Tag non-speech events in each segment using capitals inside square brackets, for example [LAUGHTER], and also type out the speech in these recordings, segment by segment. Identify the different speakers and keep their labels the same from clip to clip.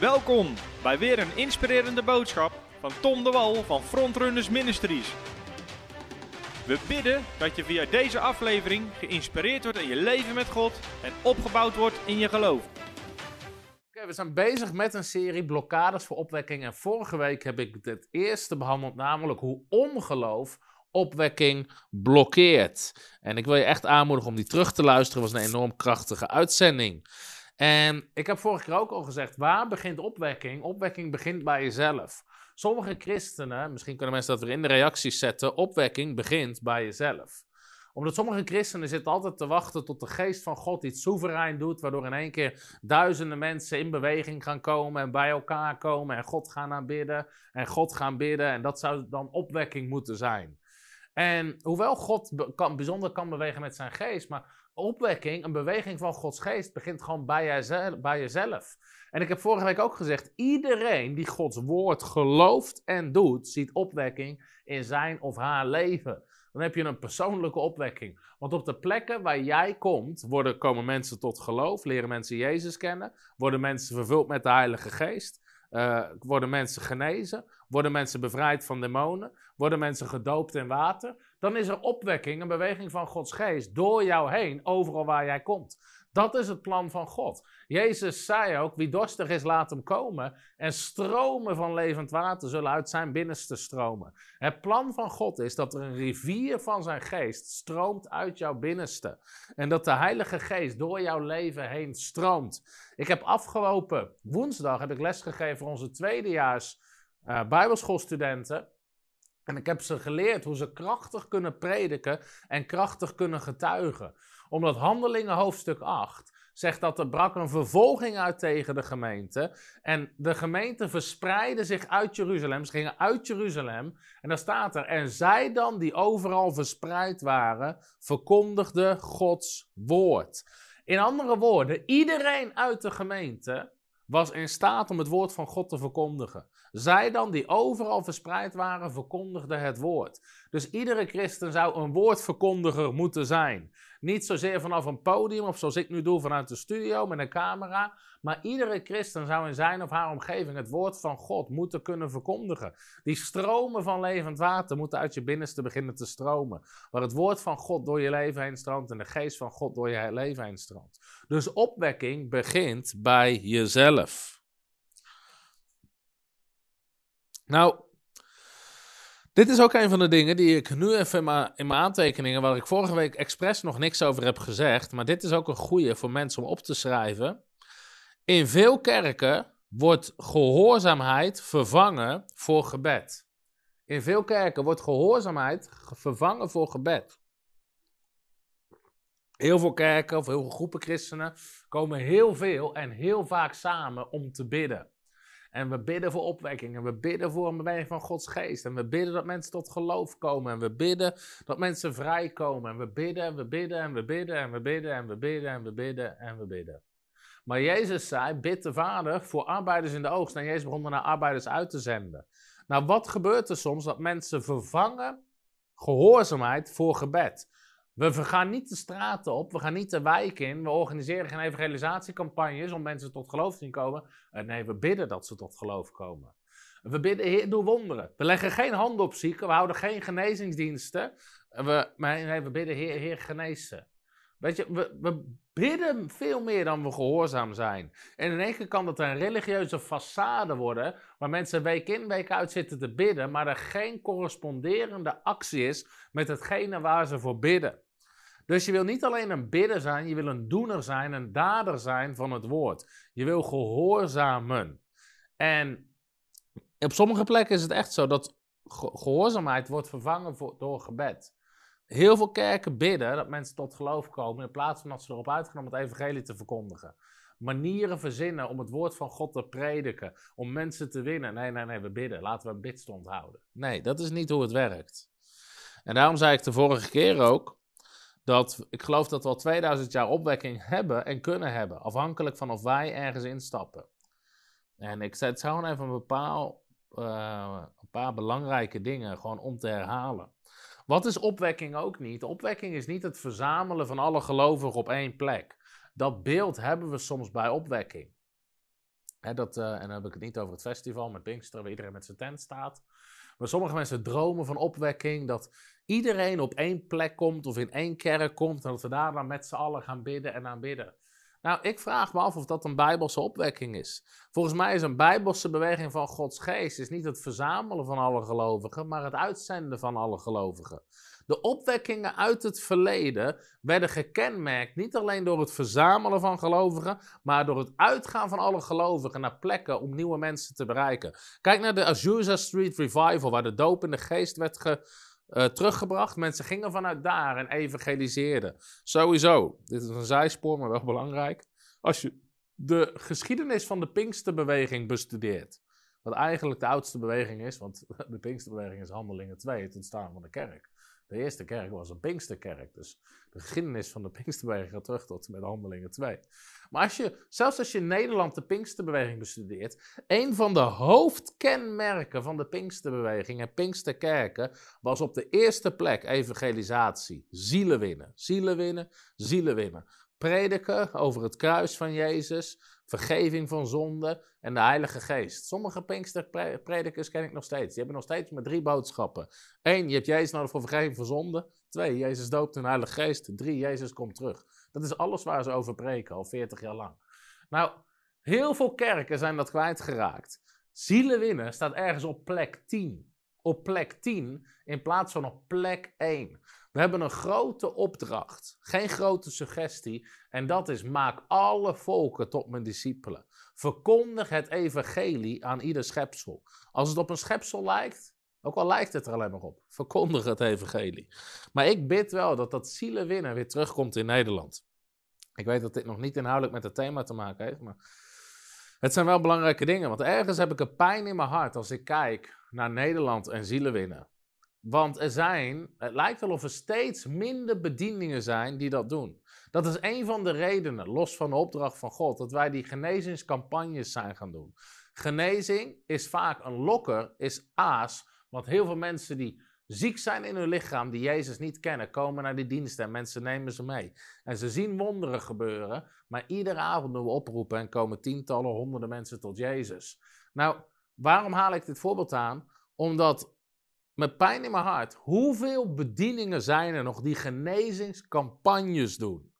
Speaker 1: Welkom bij weer een inspirerende boodschap van Tom de Wal van Frontrunners Ministries. We bidden dat je via deze aflevering geïnspireerd wordt in je leven met God en opgebouwd wordt in je geloof.
Speaker 2: Oké, we zijn bezig met een serie blokkades voor opwekking. En vorige week heb ik het eerste behandeld, namelijk hoe ongeloof opwekking blokkeert. En ik wil je echt aanmoedigen om die terug te luisteren. Was een enorm krachtige uitzending. En ik heb vorige keer ook al gezegd, waar begint opwekking? Opwekking begint bij jezelf. Sommige christenen, misschien kunnen mensen dat weer in de reacties zetten, opwekking begint bij jezelf omdat sommige christenen zitten altijd te wachten tot de geest van God iets soeverein doet, waardoor in één keer duizenden mensen in beweging gaan komen en bij elkaar komen en God gaan aanbidden en God gaan bidden. En dat zou dan opwekking moeten zijn. En hoewel God bijzonder kan bewegen met zijn geest, maar opwekking, een beweging van Gods geest, begint gewoon bij, bij jezelf. En ik heb vorige week ook gezegd, iedereen die Gods woord gelooft en doet, ziet opwekking in zijn of haar leven. Dan heb je een persoonlijke opwekking. Want op de plekken waar jij komt, worden, komen mensen tot geloof, leren mensen Jezus kennen, worden mensen vervuld met de Heilige Geest. Uh, worden mensen genezen? Worden mensen bevrijd van demonen? Worden mensen gedoopt in water? Dan is er opwekking, een beweging van Gods geest door jou heen, overal waar jij komt. Dat is het plan van God. Jezus zei ook: wie dorstig is, laat hem komen. En stromen van levend water zullen uit zijn binnenste stromen. Het plan van God is dat er een rivier van zijn geest stroomt uit jouw binnenste. En dat de Heilige Geest door jouw leven heen stroomt. Ik heb afgelopen woensdag heb ik lesgegeven voor onze tweedejaars uh, Bijbelschoolstudenten. En ik heb ze geleerd hoe ze krachtig kunnen prediken en krachtig kunnen getuigen. Omdat Handelingen hoofdstuk 8 zegt dat er brak een vervolging uit tegen de gemeente. En de gemeente verspreidde zich uit Jeruzalem. Ze gingen uit Jeruzalem. En dan staat er, en zij dan die overal verspreid waren, verkondigden Gods woord. In andere woorden, iedereen uit de gemeente was in staat om het woord van God te verkondigen. Zij dan, die overal verspreid waren, verkondigden het woord. Dus iedere christen zou een woordverkondiger moeten zijn. Niet zozeer vanaf een podium of zoals ik nu doe vanuit de studio met een camera. Maar iedere christen zou in zijn of haar omgeving het woord van God moeten kunnen verkondigen. Die stromen van levend water moeten uit je binnenste beginnen te stromen. Waar het woord van God door je leven heen stroomt en de geest van God door je leven heen stroomt. Dus opwekking begint bij jezelf. Nou, dit is ook een van de dingen die ik nu even in mijn, in mijn aantekeningen, waar ik vorige week expres nog niks over heb gezegd, maar dit is ook een goede voor mensen om op te schrijven. In veel kerken wordt gehoorzaamheid vervangen voor gebed. In veel kerken wordt gehoorzaamheid vervangen voor gebed. Heel veel kerken of heel veel groepen christenen komen heel veel en heel vaak samen om te bidden. En we bidden voor opwekking. En we bidden voor een beweging van Gods geest. En we bidden dat mensen tot geloof komen. En we bidden dat mensen vrijkomen. En we bidden en we bidden en we bidden en we bidden en we bidden en we bidden en we bidden. Maar Jezus zei, bid de Vader voor arbeiders in de oogst. En Jezus begon er naar arbeiders uit te zenden. Nou, wat gebeurt er soms? Dat mensen vervangen gehoorzaamheid voor gebed. We gaan niet de straten op, we gaan niet de wijk in, we organiseren geen evangelisatiecampagnes om mensen tot geloof te zien komen. Eh, nee, we bidden dat ze tot geloof komen. We bidden, Heer, doe wonderen. We leggen geen handen op zieken, we houden geen genezingsdiensten. We, nee, we bidden, Heer, Heer. Weet je, we, we bidden veel meer dan we gehoorzaam zijn. En in één keer kan dat een religieuze façade worden, waar mensen week in, week uit zitten te bidden, maar er geen corresponderende actie is met hetgene waar ze voor bidden. Dus je wil niet alleen een bidder zijn, je wil een doener zijn, een dader zijn van het woord. Je wil gehoorzamen. En op sommige plekken is het echt zo dat gehoorzaamheid wordt vervangen door gebed. Heel veel kerken bidden dat mensen tot geloof komen in plaats van dat ze erop uitgaan om het evangelie te verkondigen. Manieren verzinnen om het woord van God te prediken, om mensen te winnen. Nee, nee, nee, we bidden. Laten we een bidstond houden. Nee, dat is niet hoe het werkt. En daarom zei ik de vorige keer ook, dat ik geloof dat we al 2000 jaar opwekking hebben en kunnen hebben, afhankelijk van of wij ergens instappen. En ik zet gewoon even een, bepaal, uh, een paar belangrijke dingen gewoon om te herhalen. Wat is opwekking ook niet? Opwekking is niet het verzamelen van alle gelovigen op één plek. Dat beeld hebben we soms bij opwekking. Dat, eh, en dan heb ik het niet over het festival met Pinkster, waar iedereen met zijn tent staat. Maar sommige mensen dromen van opwekking, dat iedereen op één plek komt of in één kerk komt en dat we daar dan met z'n allen gaan bidden en aanbidden. Nou, ik vraag me af of dat een bijbelse opwekking is. Volgens mij is een bijbelse beweging van Gods geest is niet het verzamelen van alle gelovigen, maar het uitzenden van alle gelovigen. De opwekkingen uit het verleden werden gekenmerkt niet alleen door het verzamelen van gelovigen, maar door het uitgaan van alle gelovigen naar plekken om nieuwe mensen te bereiken. Kijk naar de Azusa Street Revival, waar de doop in de geest werd ge, uh, teruggebracht. Mensen gingen vanuit daar en evangeliseerden. Sowieso, dit is een zijspoor, maar wel belangrijk. Als je de geschiedenis van de Pinksterbeweging bestudeert, wat eigenlijk de oudste beweging is, want [LAUGHS] de Pinksterbeweging is Handelingen 2, het ontstaan van de kerk. De eerste kerk was een Pinksterkerk. Dus de geschiedenis van de Pinksterbeweging gaat terug tot met Handelingen 2. Maar als je, zelfs als je in Nederland de Pinksterbeweging bestudeert, een van de hoofdkenmerken van de Pinksterbeweging en Pinksterkerken was op de eerste plek evangelisatie. Zielen winnen, zielen winnen, zielen winnen. Prediken over het kruis van Jezus, vergeving van zonde en de Heilige Geest. Sommige Pinksterpredikers ken ik nog steeds. Die hebben nog steeds maar drie boodschappen. Eén, je hebt Jezus nodig voor vergeving van zonde. Twee, Jezus doopt in Heilige Geest. Drie, Jezus komt terug. Dat is alles waar ze over preken, al 40 jaar lang. Nou, heel veel kerken zijn dat kwijtgeraakt. Zielen winnen staat ergens op plek 10. Op plek 10 in plaats van op plek 1. We hebben een grote opdracht, geen grote suggestie. En dat is: maak alle volken tot mijn discipelen. Verkondig het evangelie aan ieder schepsel. Als het op een schepsel lijkt, ook al lijkt het er alleen maar op, verkondig het evangelie. Maar ik bid wel dat dat zielen winnen weer terugkomt in Nederland. Ik weet dat dit nog niet inhoudelijk met het thema te maken heeft, maar het zijn wel belangrijke dingen. Want ergens heb ik een pijn in mijn hart als ik kijk naar Nederland en zielen winnen. Want er zijn, het lijkt wel of er steeds minder bedieningen zijn die dat doen. Dat is een van de redenen, los van de opdracht van God, dat wij die genezingscampagnes zijn gaan doen. Genezing is vaak een lokker, is aas, want heel veel mensen die ziek zijn in hun lichaam, die Jezus niet kennen, komen naar die diensten en mensen nemen ze mee. En ze zien wonderen gebeuren, maar iedere avond doen we oproepen en komen tientallen, honderden mensen tot Jezus. Nou, waarom haal ik dit voorbeeld aan? Omdat met pijn in mijn hart, hoeveel bedieningen zijn er nog die genezingscampagnes doen?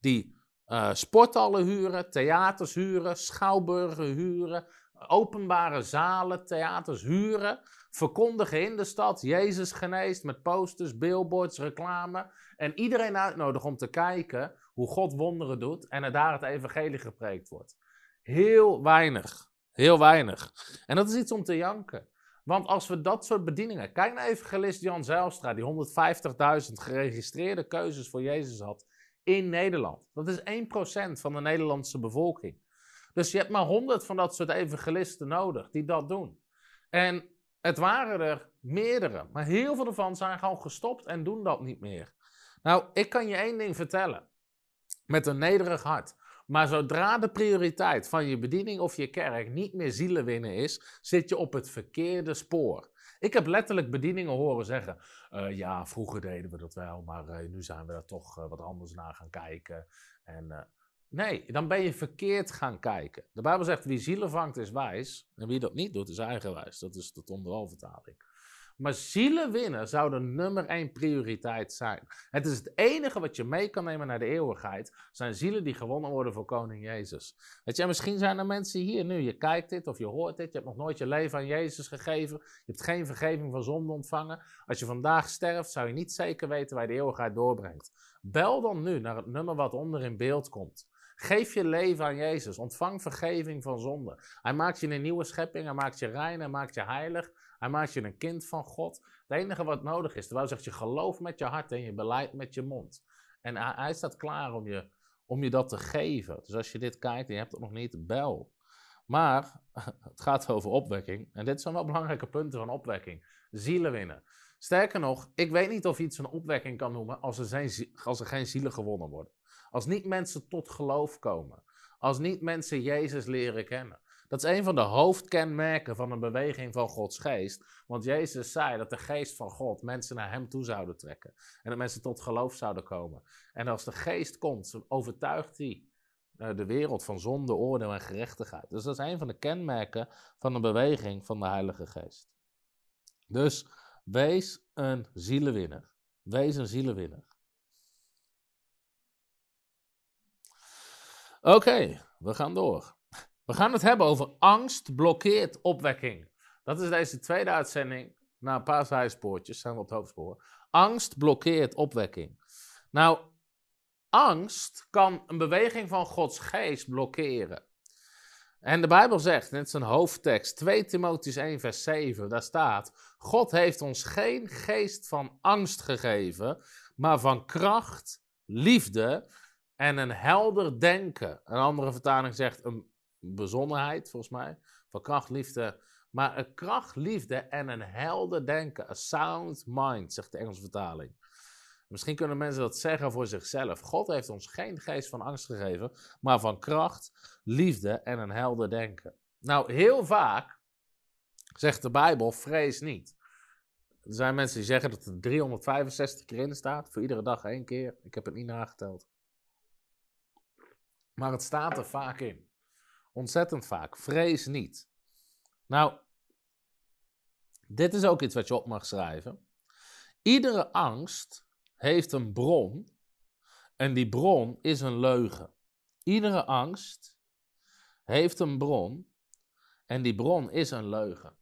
Speaker 2: Die uh, sporthallen huren, theaters huren, schouwburgen huren, openbare zalen, theaters huren, verkondigen in de stad, Jezus geneest met posters, billboards, reclame. En iedereen uitnodigen om te kijken hoe God wonderen doet en er daar het evangelie gepreekt wordt. Heel weinig, heel weinig. En dat is iets om te janken. Want als we dat soort bedieningen. Kijk naar evangelist Jan Zijlstra, die 150.000 geregistreerde keuzes voor Jezus had in Nederland. Dat is 1% van de Nederlandse bevolking. Dus je hebt maar 100 van dat soort evangelisten nodig die dat doen. En het waren er meerdere, maar heel veel ervan zijn gewoon gestopt en doen dat niet meer. Nou, ik kan je één ding vertellen. Met een nederig hart. Maar zodra de prioriteit van je bediening of je kerk niet meer zielen winnen is, zit je op het verkeerde spoor. Ik heb letterlijk bedieningen horen zeggen: uh, Ja, vroeger deden we dat wel, maar uh, nu zijn we er toch uh, wat anders naar gaan kijken. En nee, dan ben je verkeerd gaan kijken. De Bijbel zegt: Wie zielen vangt is wijs, en wie dat niet doet is eigenwijs. Dat is de onderalvertaling. Maar zielen winnen zou de nummer één prioriteit zijn. Het is het enige wat je mee kan nemen naar de eeuwigheid. Zijn zielen die gewonnen worden voor koning Jezus. Weet je, misschien zijn er mensen hier nu. Je kijkt dit of je hoort dit. Je hebt nog nooit je leven aan Jezus gegeven. Je hebt geen vergeving van zonde ontvangen. Als je vandaag sterft, zou je niet zeker weten waar je de eeuwigheid doorbrengt. Bel dan nu naar het nummer wat onder in beeld komt. Geef je leven aan Jezus. Ontvang vergeving van zonde. Hij maakt je een nieuwe schepping. Hij maakt je rein. Hij maakt je heilig. Hij maakt je een kind van God. Het enige wat nodig is, terwijl zegt je geloof met je hart en je beleid met je mond. En hij, staat klaar om je, om je dat te geven. Dus als je dit kijkt en je hebt het nog niet, bel. Maar [LAUGHS] het gaat over opwekking. En dit zijn wel belangrijke punten van opwekking. Zielen winnen. Sterker nog, ik weet niet of je iets een opwekking kan noemen als er, zijn, als er geen zielen gewonnen worden. Als niet mensen tot geloof komen. Als niet mensen Jezus leren kennen. Dat is een van de hoofdkenmerken van een beweging van Gods geest. Want Jezus zei dat de geest van God mensen naar hem toe zouden trekken. En dat mensen tot geloof zouden komen. En als de geest komt, overtuigt hij eh, de wereld van zonde, oordeel en gerechtigheid. Dus dat is een van de kenmerken van een beweging van de Heilige Geest. Dus wees een zielenwinner. Wees een zielenwinner. Oké, we gaan door. We gaan het hebben over angst blokkeert opwekking. Dat is deze tweede uitzending. Na een paar zijspoortjes zijn we op het hoofdspoor. Angst blokkeert opwekking. Nou, angst kan een beweging van Gods geest blokkeren. En de Bijbel zegt, is een hoofdtekst, 2 Timotheus 1 vers 7, daar staat, God heeft ons geen geest van angst gegeven, maar van kracht, liefde en een helder denken. Een andere vertaling zegt een bezonnenheid, volgens mij, van kracht, liefde, maar een kracht, liefde en een helder denken, a sound mind, zegt de Engelse vertaling. Misschien kunnen mensen dat zeggen voor zichzelf. God heeft ons geen geest van angst gegeven, maar van kracht, liefde en een helder denken. Nou, heel vaak zegt de Bijbel: vrees niet. Er zijn mensen die zeggen dat er 365 keer in staat, voor iedere dag één keer. Ik heb het niet nageteld. Maar het staat er vaak in. Ontzettend vaak. Vrees niet. Nou, dit is ook iets wat je op mag schrijven. Iedere angst heeft een bron en die bron is een leugen. Iedere angst heeft een bron en die bron is een leugen.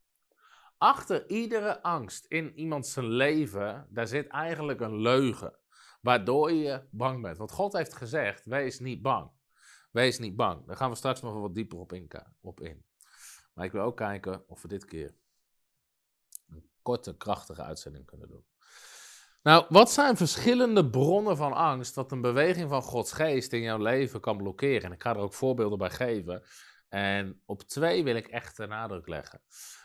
Speaker 2: Achter iedere angst in iemands leven, daar zit eigenlijk een leugen, waardoor je bang bent. Want God heeft gezegd, wees niet bang. Wees niet bang. Daar gaan we straks nog wat dieper op in. Op in. Maar ik wil ook kijken of we dit keer een korte, krachtige uitzending kunnen doen. Nou, wat zijn verschillende bronnen van angst dat een beweging van Gods geest in jouw leven kan blokkeren? En ik ga er ook voorbeelden bij geven. En op twee wil ik echt de nadruk leggen.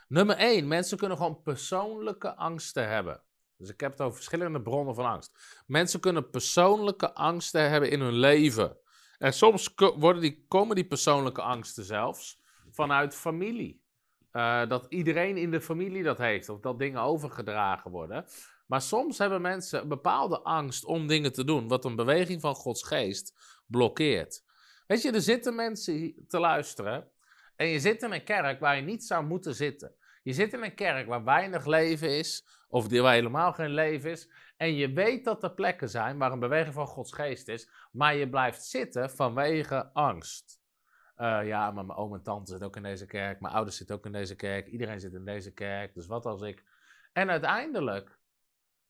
Speaker 2: Nummer één, mensen kunnen gewoon persoonlijke angsten hebben. Dus ik heb het over verschillende bronnen van angst. Mensen kunnen persoonlijke angsten hebben in hun leven. En soms worden die, komen die persoonlijke angsten zelfs vanuit familie. Uh, dat iedereen in de familie dat heeft, of dat dingen overgedragen worden. Maar soms hebben mensen een bepaalde angst om dingen te doen, wat een beweging van Gods geest blokkeert. Weet je, er zitten mensen te luisteren en je zit in een kerk waar je niet zou moeten zitten. Je zit in een kerk waar weinig leven is, of waar helemaal geen leven is. En je weet dat er plekken zijn waar een beweging van Gods geest is, maar je blijft zitten vanwege angst. Uh, ja, maar mijn oom en tante zitten ook in deze kerk, mijn ouders zitten ook in deze kerk, iedereen zit in deze kerk, dus wat als ik. En uiteindelijk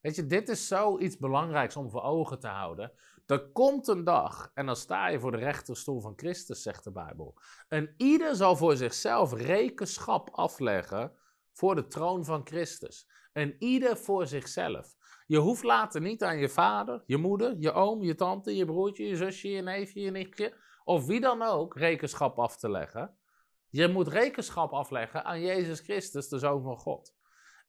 Speaker 2: Weet je, dit is zoiets belangrijks om voor ogen te houden. Er komt een dag en dan sta je voor de rechterstoel van Christus, zegt de Bijbel. En ieder zal voor zichzelf rekenschap afleggen voor de troon van Christus. En ieder voor zichzelf. Je hoeft later niet aan je vader, je moeder, je oom, je tante, je broertje, je zusje, je neefje, je nichtje, of wie dan ook, rekenschap af te leggen. Je moet rekenschap afleggen aan Jezus Christus, de Zoon van God.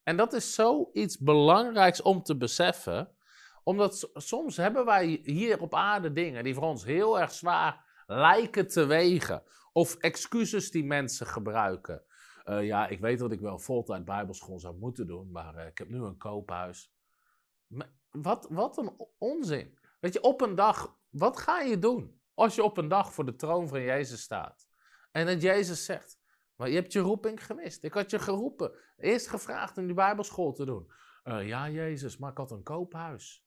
Speaker 2: En dat is zoiets belangrijks om te beseffen, omdat soms hebben wij hier op aarde dingen die voor ons heel erg zwaar lijken te wegen. Of excuses die mensen gebruiken. Uh, ja, ik weet dat ik wel voltijd bijbelschool zou moeten doen, maar uh, ik heb nu een koophuis. Maar wat, wat een onzin. Weet je, op een dag, wat ga je doen als je op een dag voor de troon van Jezus staat? En dat Jezus zegt, maar je hebt je roeping gemist. Ik had je geroepen. Eerst gevraagd om die Bijbelschool te doen. Uh, ja, Jezus, maar ik had een koophuis.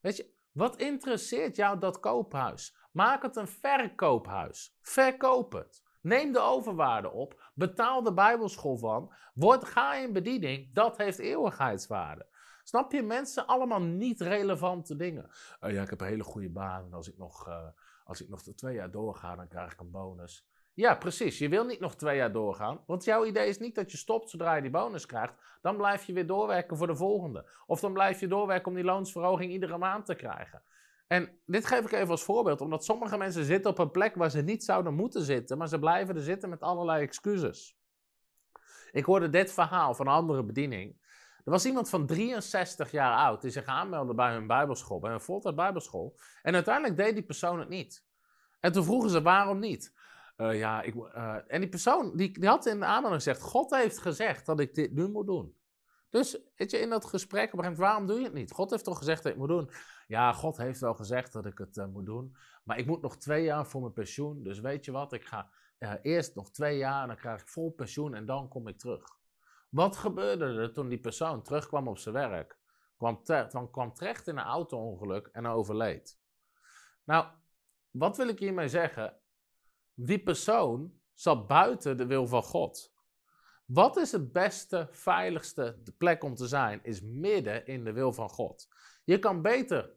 Speaker 2: Weet je, wat interesseert jou dat koophuis? Maak het een verkoophuis. Verkoop het. Neem de overwaarde op. Betaal de Bijbelschool van. Word, ga in bediening. Dat heeft eeuwigheidswaarde. Snap je? Mensen allemaal niet relevante dingen. Uh, ja, ik heb een hele goede baan. Als ik nog, uh, als ik nog twee jaar doorga, dan krijg ik een bonus. Ja, precies. Je wil niet nog twee jaar doorgaan. Want jouw idee is niet dat je stopt zodra je die bonus krijgt. Dan blijf je weer doorwerken voor de volgende. Of dan blijf je doorwerken om die loonsverhoging iedere maand te krijgen. En dit geef ik even als voorbeeld, omdat sommige mensen zitten op een plek waar ze niet zouden moeten zitten, maar ze blijven er zitten met allerlei excuses. Ik hoorde dit verhaal van een andere bediening. Er was iemand van 63 jaar oud die zich aanmeldde bij hun bijbelschool, bij een voltijd bijbelschool. En uiteindelijk deed die persoon het niet. En toen vroegen ze waarom niet. Uh, ja, ik, uh, en die persoon die, die had in de aanmelding gezegd: God heeft gezegd dat ik dit nu moet doen. Dus weet je, in dat gesprek brengt, waarom doe je het niet? God heeft toch gezegd dat ik moet doen? Ja, God heeft wel gezegd dat ik het uh, moet doen. Maar ik moet nog twee jaar voor mijn pensioen. Dus weet je wat, ik ga uh, eerst nog twee jaar en dan krijg ik vol pensioen en dan kom ik terug. Wat gebeurde er toen die persoon terugkwam op zijn werk? Kwam, kwam terecht in een auto-ongeluk en overleed. Nou, wat wil ik hiermee zeggen? Die persoon zat buiten de wil van God. Wat is het beste, veiligste plek om te zijn? Is midden in de wil van God. Je kan beter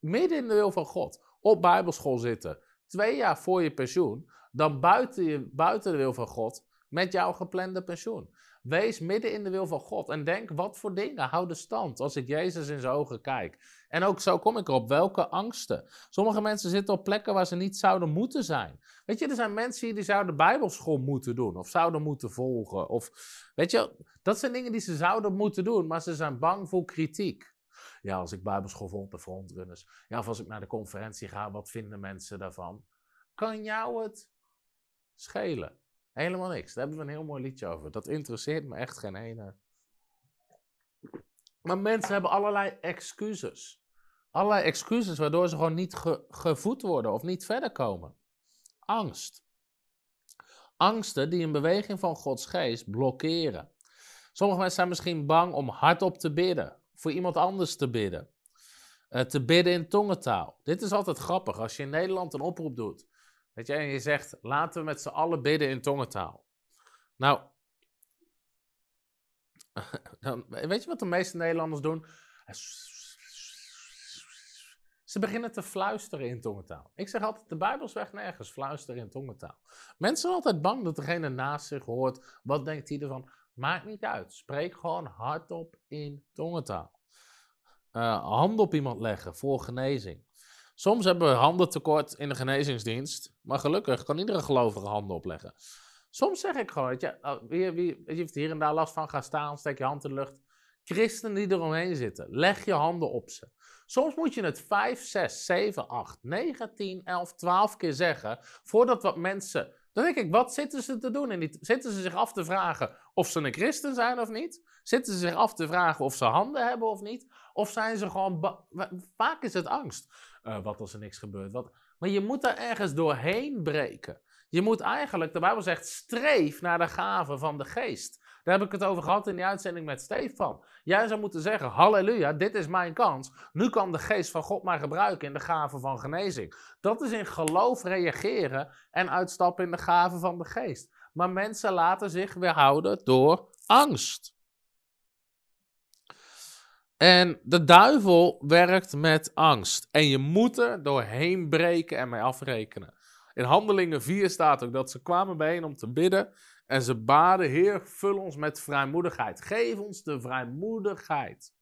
Speaker 2: midden in de wil van God op Bijbelschool zitten, twee jaar voor je pensioen, dan buiten, je, buiten de wil van God met jouw geplande pensioen. Wees midden in de wil van God en denk, wat voor dingen houden stand als ik Jezus in zijn ogen kijk? En ook zo kom ik erop, welke angsten? Sommige mensen zitten op plekken waar ze niet zouden moeten zijn. Weet je, er zijn mensen die zouden bijbelschool moeten doen of zouden moeten volgen. Of, weet je, dat zijn dingen die ze zouden moeten doen, maar ze zijn bang voor kritiek. Ja, als ik bijbelschool volg bij frontrunners. Ja, of als ik naar de conferentie ga, wat vinden mensen daarvan? Kan jou het schelen? Helemaal niks. Daar hebben we een heel mooi liedje over. Dat interesseert me echt geen ene. Maar mensen hebben allerlei excuses. Allerlei excuses waardoor ze gewoon niet gevoed worden of niet verder komen. Angst. Angsten die een beweging van Gods geest blokkeren. Sommige mensen zijn misschien bang om hardop te bidden, voor iemand anders te bidden. Uh, te bidden in tongentaal. Dit is altijd grappig. Als je in Nederland een oproep doet Weet je, en je zegt, laten we met z'n allen bidden in tongentaal. Nou, [LAUGHS] weet je wat de meeste Nederlanders doen? Ze beginnen te fluisteren in tongentaal. Ik zeg altijd, de Bijbel zegt nergens fluisteren in tongentaal. Mensen zijn altijd bang dat degene naast zich hoort. Wat denkt hij ervan? Maakt niet uit. Spreek gewoon hardop in tongentaal. Uh, hand op iemand leggen voor genezing. Soms hebben we handen tekort in de genezingsdienst, maar gelukkig kan iedere gelovige handen opleggen. Soms zeg ik gewoon, je, oh, wie, wie, je hier en daar last van, ga staan, steek je hand in de lucht. Christenen die eromheen zitten, leg je handen op ze. Soms moet je het 5, 6, 7, 8, 9, 10, 11, 12 keer zeggen, voordat wat mensen dan denk ik, wat zitten ze te doen? En zitten ze zich af te vragen of ze een christen zijn of niet? Zitten ze zich af te vragen of ze handen hebben of niet? Of zijn ze gewoon. Vaak is het angst. Uh, wat als er niks gebeurt? Wat... Maar je moet daar ergens doorheen breken. Je moet eigenlijk, de Bijbel zegt, streef naar de gave van de geest. Daar heb ik het over gehad in die uitzending met Stefan. Jij zou moeten zeggen: Halleluja, dit is mijn kans. Nu kan de geest van God mij gebruiken in de gave van genezing. Dat is in geloof reageren en uitstappen in de gave van de geest. Maar mensen laten zich weerhouden door angst. En de duivel werkt met angst. En je moet er doorheen breken en mee afrekenen. In Handelingen 4 staat ook dat ze kwamen bijeen om te bidden. En ze baden, Heer, vul ons met vrijmoedigheid. Geef ons de vrijmoedigheid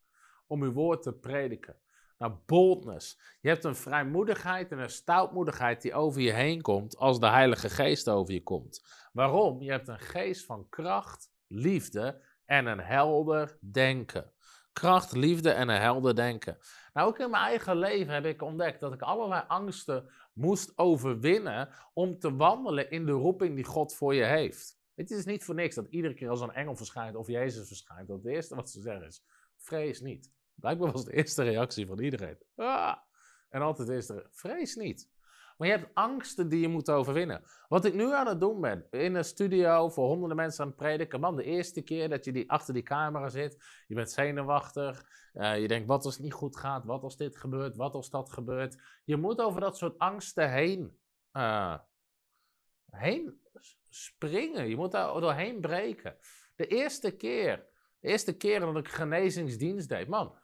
Speaker 2: om uw woord te prediken. Nou, boldness. Je hebt een vrijmoedigheid en een stoutmoedigheid die over je heen komt als de Heilige Geest over je komt. Waarom? Je hebt een geest van kracht, liefde en een helder denken. Kracht, liefde en een helder denken. Nou, ook in mijn eigen leven heb ik ontdekt dat ik allerlei angsten moest overwinnen om te wandelen in de roeping die God voor je heeft. Het is niet voor niks dat iedere keer als een engel verschijnt of Jezus verschijnt, dat het eerste wat ze zeggen is: vrees niet. Blijkbaar was de eerste reactie van iedereen. Ah! En altijd is er: vrees niet. Maar je hebt angsten die je moet overwinnen. Wat ik nu aan het doen ben, in een studio voor honderden mensen aan het prediken. Man, de eerste keer dat je die, achter die camera zit, je bent zenuwachtig. Uh, je denkt, wat als het niet goed gaat? Wat als dit gebeurt? Wat als dat gebeurt? Je moet over dat soort angsten heen, uh, heen springen. Je moet daar doorheen breken. De eerste keer, de eerste keer dat ik genezingsdienst deed, man.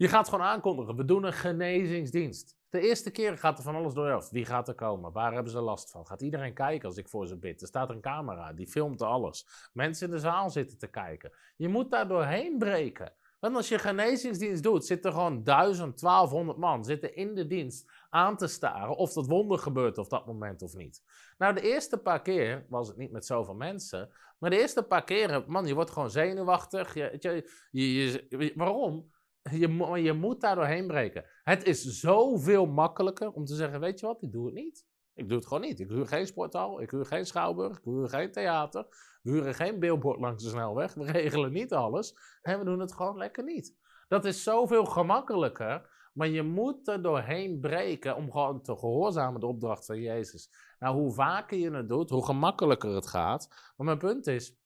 Speaker 2: Je gaat gewoon aankondigen, we doen een genezingsdienst. De eerste keer gaat er van alles door. Wie gaat er komen? Waar hebben ze last van? Gaat iedereen kijken als ik voor ze bid? Er staat een camera, die filmt alles. Mensen in de zaal zitten te kijken. Je moet daar doorheen breken. Want als je genezingsdienst doet, zitten gewoon 1000, 1200 man zitten in de dienst aan te staren of dat wonder gebeurt op dat moment of niet. Nou, de eerste paar keer was het niet met zoveel mensen, maar de eerste paar keren, man, je wordt gewoon zenuwachtig. Je, je, waarom? Je, je moet daar doorheen breken. Het is zoveel makkelijker om te zeggen, weet je wat, ik doe het niet. Ik doe het gewoon niet. Ik huur geen sporthal, ik huur geen schouwburg, ik huur geen theater, we huren geen billboard langs de snelweg, we regelen niet alles en we doen het gewoon lekker niet. Dat is zoveel gemakkelijker, maar je moet er doorheen breken om gewoon te gehoorzamen de opdracht van Jezus. Nou, hoe vaker je het doet, hoe gemakkelijker het gaat. Maar mijn punt is,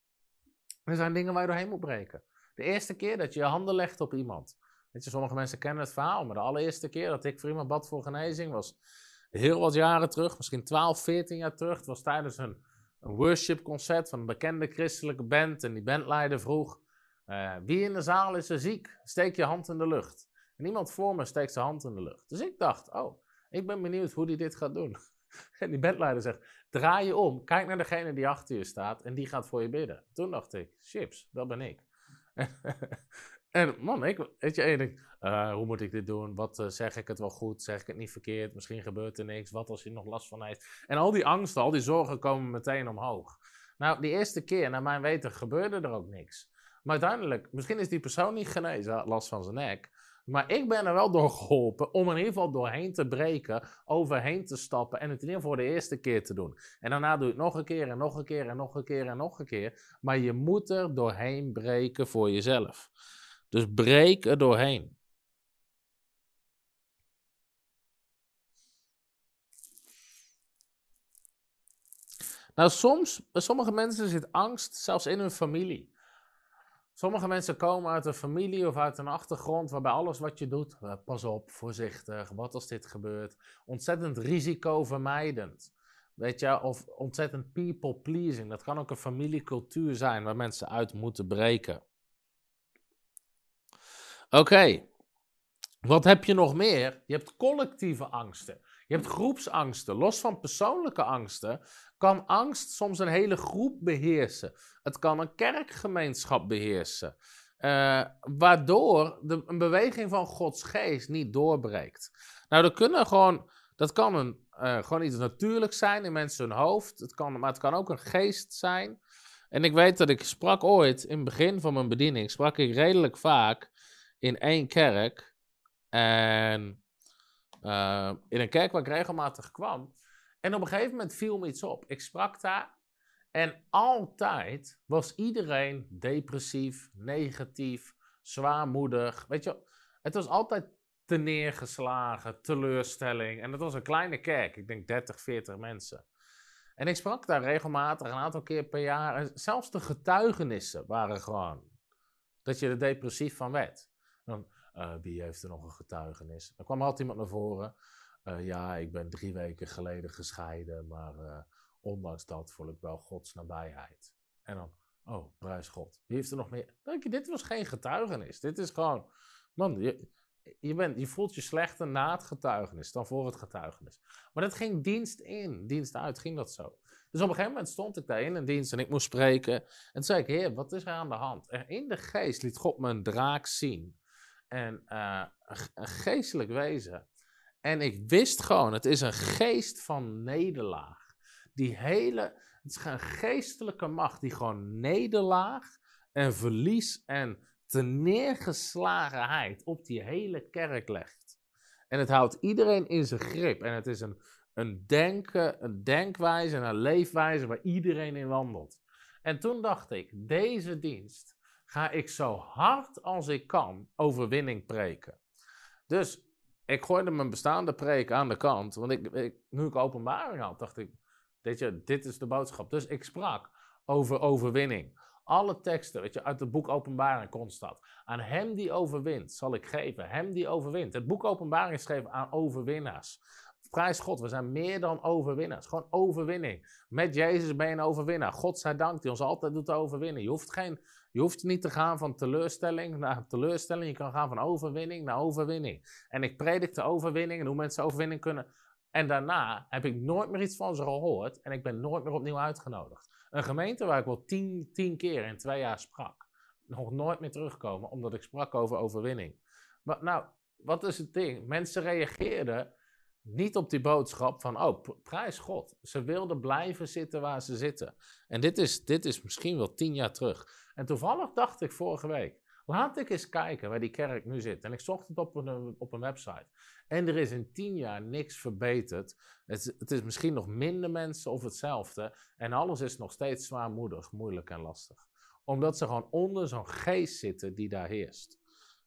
Speaker 2: er zijn dingen waar je doorheen moet breken. De eerste keer dat je je handen legt op iemand. Weet je, sommige mensen kennen het verhaal, maar de allereerste keer dat ik voor iemand bad voor genezing was heel wat jaren terug, misschien 12, 14 jaar terug. Het was tijdens een, een worship concert van een bekende christelijke band. En die bandleider vroeg: uh, Wie in de zaal is er ziek? Steek je hand in de lucht. En iemand voor me steekt zijn hand in de lucht. Dus ik dacht: Oh, ik ben benieuwd hoe hij dit gaat doen. [LAUGHS] En die bandleider zegt: Draai je om, kijk naar degene die achter je staat en die gaat voor je bidden. Toen dacht ik: Chips, dat ben ik. [LAUGHS] En man, ik, weet je, en ik uh, hoe moet ik dit doen? Wat uh, zeg ik het wel goed? Zeg ik het niet verkeerd? Misschien gebeurt er niks. Wat als je nog last van heeft? En al die angsten, al die zorgen komen meteen omhoog. Nou, die eerste keer, naar mijn weten, gebeurde er ook niks. Maar uiteindelijk, misschien is die persoon niet genezen, last van zijn nek. Maar ik ben er wel door geholpen om in ieder geval doorheen te breken, overheen te stappen en het in ieder geval de eerste keer te doen. En daarna doe je het nog een keer en nog een keer en nog een keer en nog een keer. Maar je moet er doorheen breken voor jezelf. Dus breek er doorheen. Nou, soms, sommige mensen zit angst zelfs in hun familie. Sommige mensen komen uit een familie of uit een achtergrond waarbij alles wat je doet, eh, pas op, voorzichtig, wat als dit gebeurt, ontzettend risicovermijdend. Weet je, of ontzettend people pleasing. Dat kan ook een familiecultuur zijn waar mensen uit moeten breken. Oké, wat heb je nog meer? Je hebt collectieve angsten. Je hebt groepsangsten. Los van persoonlijke angsten kan angst soms een hele groep beheersen. Het kan een kerkgemeenschap beheersen. Uh, waardoor de, een beweging van Gods geest niet doorbreekt. Nou, dat, kunnen gewoon, dat kan een, uh, gewoon iets natuurlijks zijn in mensen hun hoofd. Het kan, maar het kan ook een geest zijn. En ik weet dat ik sprak ooit, in het begin van mijn bediening, sprak ik redelijk vaak in één kerk. En uh, in een kerk waar ik regelmatig kwam. En op een gegeven moment viel me iets op. Ik sprak daar. En altijd was iedereen depressief, negatief, zwaarmoedig. Weet je, het was altijd te neergeslagen, teleurstelling. En het was een kleine kerk, ik denk 30, 40 mensen. En ik sprak daar regelmatig, een aantal keer per jaar. En zelfs de getuigenissen waren gewoon dat je er depressief van werd. Dan, uh, wie heeft er nog een getuigenis? Dan kwam altijd iemand naar voren. Uh, ja, ik ben drie weken geleden gescheiden, maar uh, ondanks dat voel ik wel Gods nabijheid. En dan, oh, prijs God. Wie heeft er nog meer? Denk je, dit was geen getuigenis. Dit is gewoon, man, je, je, bent, je voelt je slechter na het getuigenis dan voor het getuigenis. Maar dat ging dienst in, dienst uit, ging dat zo. Dus op een gegeven moment stond ik daar in een dienst en ik moest spreken. En toen zei ik, heer, wat is er aan de hand? En in de geest liet God me een draak zien. En uh, een geestelijk wezen. En ik wist gewoon, het is een geest van nederlaag. Die hele, het is een geestelijke macht die gewoon nederlaag en verlies en neergeslagenheid op die hele kerk legt. En het houdt iedereen in zijn grip. En het is een, een, denken, een denkwijze en een leefwijze waar iedereen in wandelt. En toen dacht ik, deze dienst ga ik zo hard als ik kan overwinning preken. Dus ik gooide mijn bestaande preek aan de kant. Want ik, nu ik openbaring had, dacht ik, dit, je, dit is de boodschap. Dus ik sprak over overwinning. Alle teksten, weet je, uit het boek Openbaring constant. Aan hem die overwint, zal ik geven. Hem die overwint. Het boek Openbaring is aan overwinnaars. Prijs God, we zijn meer dan overwinnaars. Gewoon overwinning. Met Jezus ben je een overwinnaar. God zij dank die ons altijd doet overwinnen. Je hoeft, geen, je hoeft niet te gaan van teleurstelling naar teleurstelling. Je kan gaan van overwinning naar overwinning. En ik predik de overwinning en hoe mensen overwinning kunnen. En daarna heb ik nooit meer iets van ze gehoord. En ik ben nooit meer opnieuw uitgenodigd. Een gemeente waar ik wel tien, tien keer in twee jaar sprak. Nog nooit meer terugkomen omdat ik sprak over overwinning. Maar nou, wat is het ding? Mensen reageerden niet op die boodschap van, oh, prijs God. Ze wilden blijven zitten waar ze zitten. En dit is, dit is misschien wel tien jaar terug. En toevallig dacht ik vorige week, Laat ik eens kijken waar die kerk nu zit. En ik zocht het op een, op een website. En er is in tien jaar niks verbeterd. Het, het is misschien nog minder mensen of hetzelfde. En alles is nog steeds zwaarmoedig, moeilijk en lastig. Omdat ze gewoon onder zo'n geest zitten die daar heerst.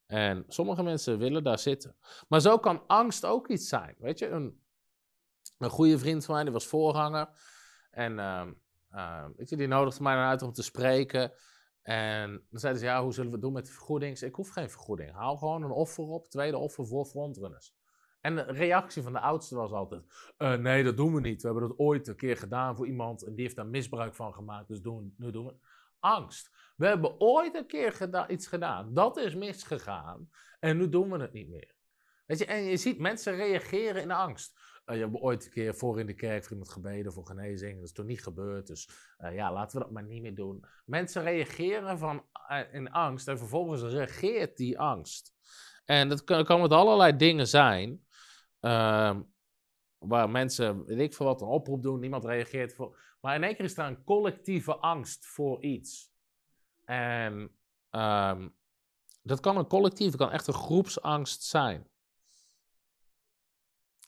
Speaker 2: En sommige mensen willen daar zitten. Maar zo kan angst ook iets zijn. Weet je, een, een goede vriend van mij, die was voorganger. En uh, uh, die nodigde mij dan uit om te spreken. En dan zeiden ze, ja, hoe zullen we het doen met de vergoeding? Ik hoef geen vergoeding. Haal gewoon een offer op, tweede offer voor frontrunners. En de reactie van de oudste was altijd, uh, nee, dat doen we niet. We hebben dat ooit een keer gedaan voor iemand en die heeft daar misbruik van gemaakt, dus doen, nu doen we Angst. We hebben ooit een keer iets gedaan, dat is misgegaan en nu doen we het niet meer. Weet je, en je ziet mensen reageren in angst. Uh, je hebt ooit een keer voor in de kerk voor iemand gebeden voor genezing. Dat is toen niet gebeurd. Dus uh, ja, laten we dat maar niet meer doen. Mensen reageren van, uh, in angst en vervolgens reageert die angst. En dat kan, met allerlei dingen zijn. Ehm, waar mensen, weet ik veel wat, een oproep doen. Niemand reageert. Voor, maar in één keer is er een collectieve angst voor iets. En um, dat kan een collectieve, kan echt een groepsangst zijn.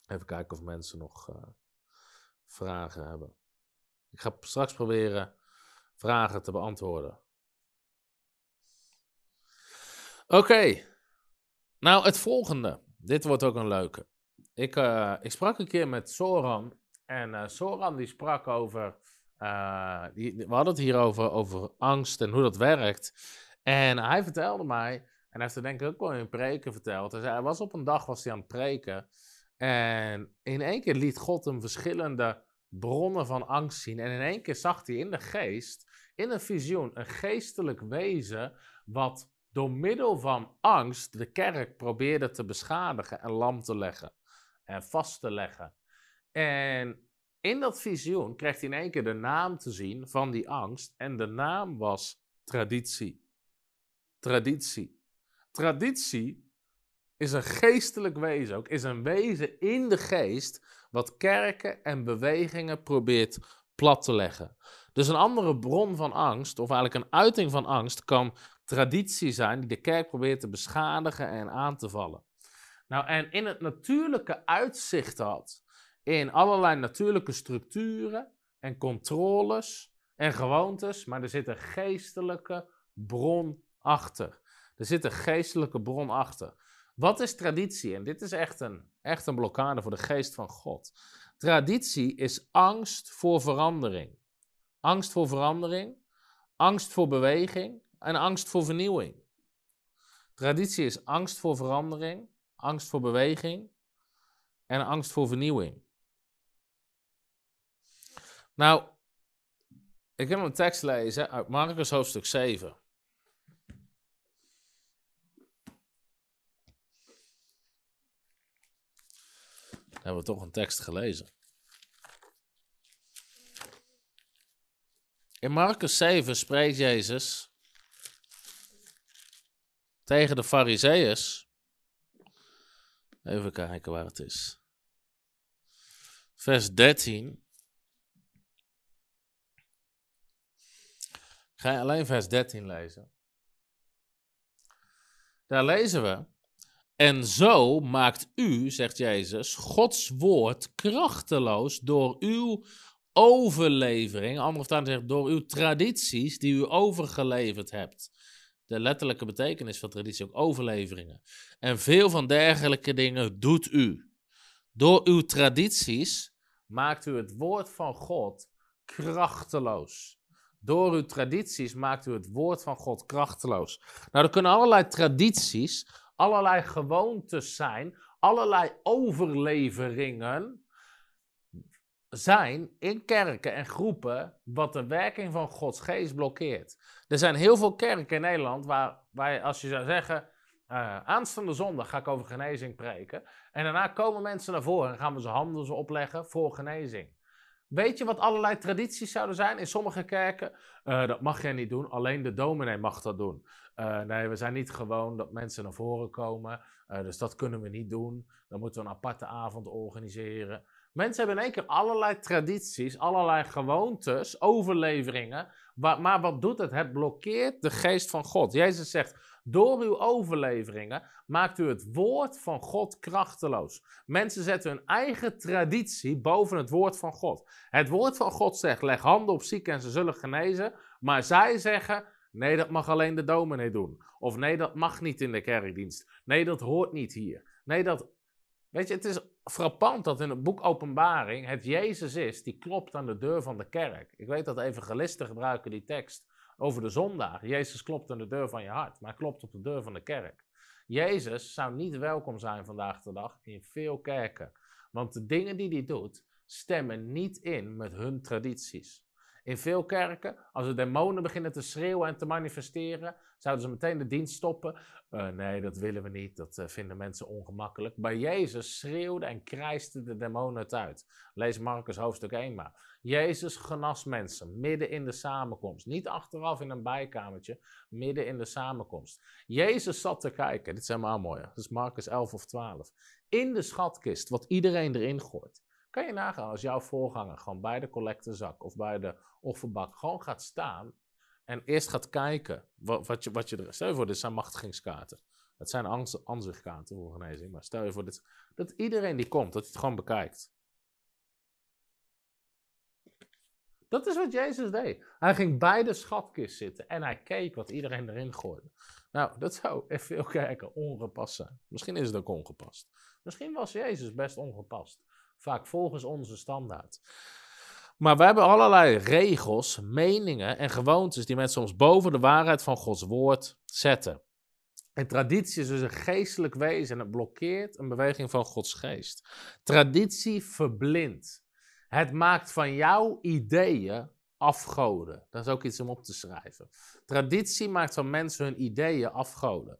Speaker 2: Even kijken of mensen nog uh, vragen hebben. Ik ga straks proberen vragen te beantwoorden. Oké. Nou, het volgende. Dit wordt ook een leuke. Ik, uh, ik sprak een keer met Soran. En uh, Soran die sprak over. Die, we hadden het hier over, over angst en hoe dat werkt. En hij vertelde mij. En hij heeft er denk ik ook wel in preken verteld. Hij was op een dag was hij aan het preken. En in één keer liet God hem verschillende bronnen van angst zien. En in één keer zag hij in de geest, in een visioen, een geestelijk wezen. wat door middel van angst de kerk probeerde te beschadigen en lam te leggen. En vast te leggen. En in dat visioen kreeg hij in één keer de naam te zien van die angst. En de naam was traditie. Traditie. Traditie is een geestelijk wezen ook, is een wezen in de geest wat kerken en bewegingen probeert plat te leggen. Dus een andere bron van angst, of eigenlijk een uiting van angst, kan traditie zijn die de kerk probeert te beschadigen en aan te vallen. Nou, en in het natuurlijke uitzicht had, in allerlei natuurlijke structuren en controles en gewoontes, maar er zit een geestelijke bron achter. Er zit een geestelijke bron achter. Wat is traditie? En dit is echt een, echt een blokkade voor de geest van God. Traditie is angst voor verandering. Angst voor verandering, angst voor beweging en angst voor vernieuwing. Traditie is angst voor verandering, angst voor beweging en angst voor vernieuwing. Nou, ik heb een tekst lezen uit Marcus hoofdstuk 7. Hebben we toch een tekst gelezen. In Marcus 7 spreekt Jezus tegen de Fariseeërs. Even kijken waar het is. Vers 13. Ga je alleen vers 13 lezen? Daar lezen we. En zo maakt u, zegt Jezus, Gods woord krachteloos door uw overlevering, andere vertaling zegt door uw tradities die u overgeleverd hebt. De letterlijke betekenis van traditie ook overleveringen. En veel van dergelijke dingen doet u. Door uw tradities maakt u het woord van God krachteloos. Door uw tradities maakt u het woord van God krachteloos. Nou, er kunnen allerlei tradities, allerlei gewoontes zijn, allerlei overleveringen zijn in kerken en groepen wat de werking van Gods geest blokkeert. Er zijn heel veel kerken in Nederland waar, waar als je zou zeggen, uh, aanstaande zondag ga ik over genezing preken. En daarna komen mensen naar voren en gaan we ze handen opleggen voor genezing. Weet je wat allerlei tradities zouden zijn in sommige kerken? Uh, dat mag jij niet doen, alleen de dominee mag dat doen. Uh, nee, we zijn niet gewoon dat mensen naar voren komen, uh, dus dat kunnen we niet doen. Dan moeten we een aparte avond organiseren. Mensen hebben in één keer allerlei tradities, allerlei gewoontes, overleveringen. Maar wat doet het? Het blokkeert de geest van God. Jezus zegt, Door uw overleveringen maakt u het woord van God krachteloos. Mensen zetten hun eigen traditie boven het woord van God. Het woord van God zegt: leg handen op zieken en ze zullen genezen. Maar zij zeggen: nee, dat mag alleen de dominee doen. Of nee, dat mag niet in de kerkdienst. Nee, dat hoort niet hier. Nee, dat. Weet je, het is frappant dat in het boek Openbaring het Jezus is die klopt aan de deur van de kerk. Ik weet dat evangelisten gebruiken die tekst over de zondaar. Jezus klopt aan de deur van je hart, maar klopt op de deur van de kerk. Jezus zou niet welkom zijn vandaag de dag in veel kerken. Want de dingen die hij doet, stemmen niet in met hun tradities. In veel kerken, als de demonen beginnen te schreeuwen en te manifesteren, zouden ze meteen de dienst stoppen. Uh, nee, dat willen we niet, dat uh, vinden mensen ongemakkelijk. Bij Jezus schreeuwde en krijste de demonen het uit. Lees Marcus hoofdstuk 1 maar. Jezus genas mensen midden in de samenkomst. Niet achteraf in een bijkamertje, midden in de samenkomst. Jezus zat te kijken, dit is helemaal mooi, dat is Marcus 11 of 12. In de schatkist, wat iedereen erin gooit. Kan je nagaan als jouw voorganger gewoon bij de collectezak of bij de offerbak gewoon gaat staan en eerst gaat kijken wat, wat, je, wat je er... Stel je voor, dit zijn machtigingskaarten. Het zijn aanzichtkaarten voor genezing, maar stel je voor dit, dat iedereen die komt, dat hij het gewoon bekijkt. Dat is wat Jezus deed. Hij ging bij de schatkist zitten en hij keek wat iedereen erin gooide. Nou, dat zou veel kijken ongepast zijn. Misschien is het ook ongepast. Misschien was Jezus best ongepast. Vaak volgens onze standaard. Maar we hebben allerlei regels, meningen en gewoontes die mensen soms boven de waarheid van Gods woord zetten. En traditie is dus een geestelijk wezen en het blokkeert een beweging van Gods geest. Traditie verblindt. Het maakt van jouw ideeën afgoden. Dat is ook iets om op te schrijven. Traditie maakt van mensen hun ideeën afgoden.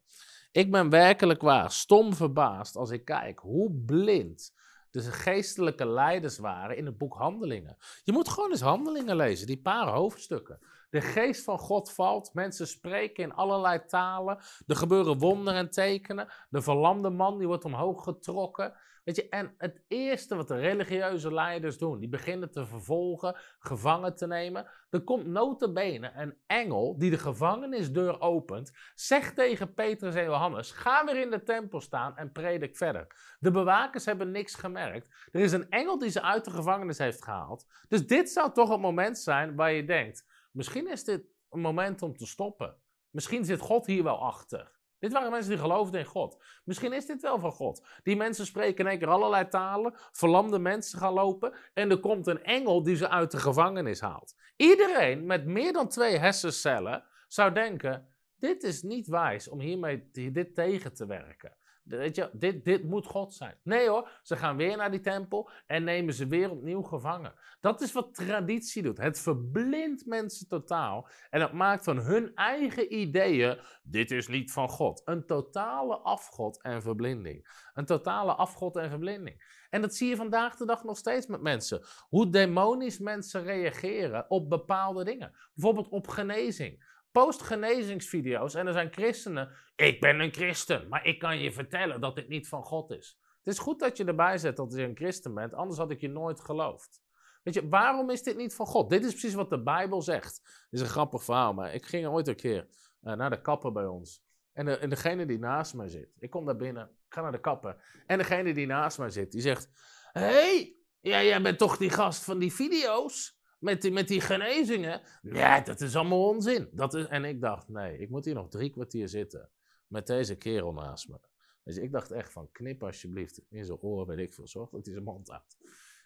Speaker 2: Ik ben werkelijk waar stom verbaasd als ik kijk hoe blind de geestelijke leiders waren in het boek Handelingen. Je moet gewoon eens Handelingen lezen, die paar hoofdstukken. De geest van God valt, mensen spreken in allerlei talen, er gebeuren wonderen en tekenen. De verlamde man die wordt omhoog getrokken. En het eerste wat de religieuze leiders doen, die beginnen te vervolgen, gevangen te nemen. Er komt notabene een engel die de gevangenisdeur opent, zegt tegen Petrus en Johannes, ga weer in de tempel staan en predik verder. De bewakers hebben niks gemerkt. Er is een engel die ze uit de gevangenis heeft gehaald. Dus dit zou toch het moment zijn waar je denkt, misschien is dit een moment om te stoppen. Misschien zit God hier wel achter. Dit waren mensen die geloofden in God. Misschien is dit wel van God. Die mensen spreken in één keer allerlei talen, verlamde mensen gaan lopen en er komt een engel die ze uit de gevangenis haalt. Iedereen met meer dan twee hersencellen zou denken: dit is niet wijs om hiermee dit tegen te werken. Weet je, dit, dit moet God zijn. Nee hoor, ze gaan weer naar die tempel en nemen ze weer opnieuw gevangen. Dat is wat traditie doet. Het verblindt mensen totaal en het maakt van hun eigen ideeën, dit is niet van God. Een totale afgod en verblinding. Een totale afgod en verblinding. En dat zie je vandaag de dag nog steeds met mensen. Hoe demonisch mensen reageren op bepaalde dingen. Bijvoorbeeld op genezing post genezingsvideo's en er zijn christenen. Ik ben een christen, maar ik kan je vertellen dat dit niet van God is. Het is goed dat je erbij zet dat je een christen bent, anders had ik je nooit geloofd. Weet je, waarom is dit niet van God? Dit is precies wat de Bijbel zegt. Het is een grappig verhaal, maar ik ging ooit een keer uh, naar de kapper bij ons. En, de, en degene die naast mij zit, ik kom daar binnen, ik ga naar de kapper. En degene die naast mij zit, die zegt: Hé, hey, jij bent toch die gast van die video's? Met die, met die genezingen. Ja, dat is allemaal onzin. Dat is, en ik dacht, nee, ik moet hier nog drie kwartier zitten. Met deze kerel naast me. Dus ik dacht echt van, knip alsjeblieft in zijn oren, weet ik veel. Zorg dat hij zijn mond houdt.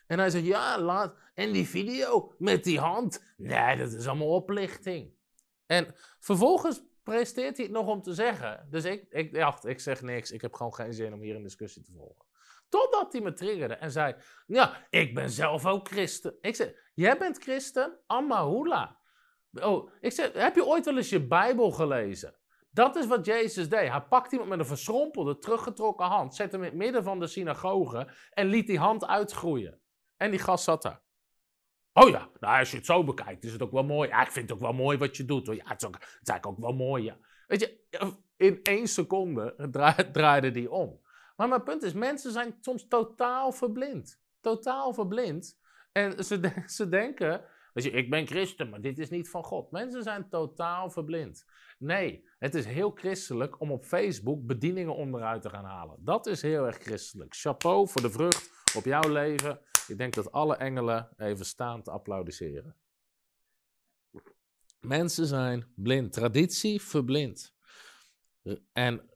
Speaker 2: En hij zegt, ja, laat. En die video met die hand. Nee, dat is allemaal oplichting. En vervolgens presteert hij het nog om te zeggen. Dus ik, ik dacht, ik zeg niks. Ik heb gewoon geen zin om hier een discussie te volgen. Totdat hij me triggerde en zei: Ja, ik ben zelf ook christen. Ik zei: Jij bent christen? Amma Oh, ik zeg: Heb je ooit wel eens je Bijbel gelezen? Dat is wat Jezus deed. Hij pakte iemand met een verschrompelde, teruggetrokken hand, zette hem in het midden van de synagoge en liet die hand uitgroeien. En die gast zat daar. Oh ja, nou, als je het zo bekijkt, is het ook wel mooi. Ja, ik vind het ook wel mooi wat je doet. Ja, het is, ook, is eigenlijk ook wel mooi, ja. Weet je, in één seconde draaide die om. Maar mijn punt is, mensen zijn soms totaal verblind. Totaal verblind. En ze, [LAUGHS] ze denken Weet je, ik ben christen, maar dit is niet van God. Mensen zijn totaal verblind. Nee, het is heel christelijk om op Facebook bedieningen onderuit te gaan halen. Dat is heel erg christelijk. Chapeau voor de vrucht op jouw leven. Ik denk dat alle engelen even staan te applaudisseren. Mensen zijn blind. Traditie verblind. En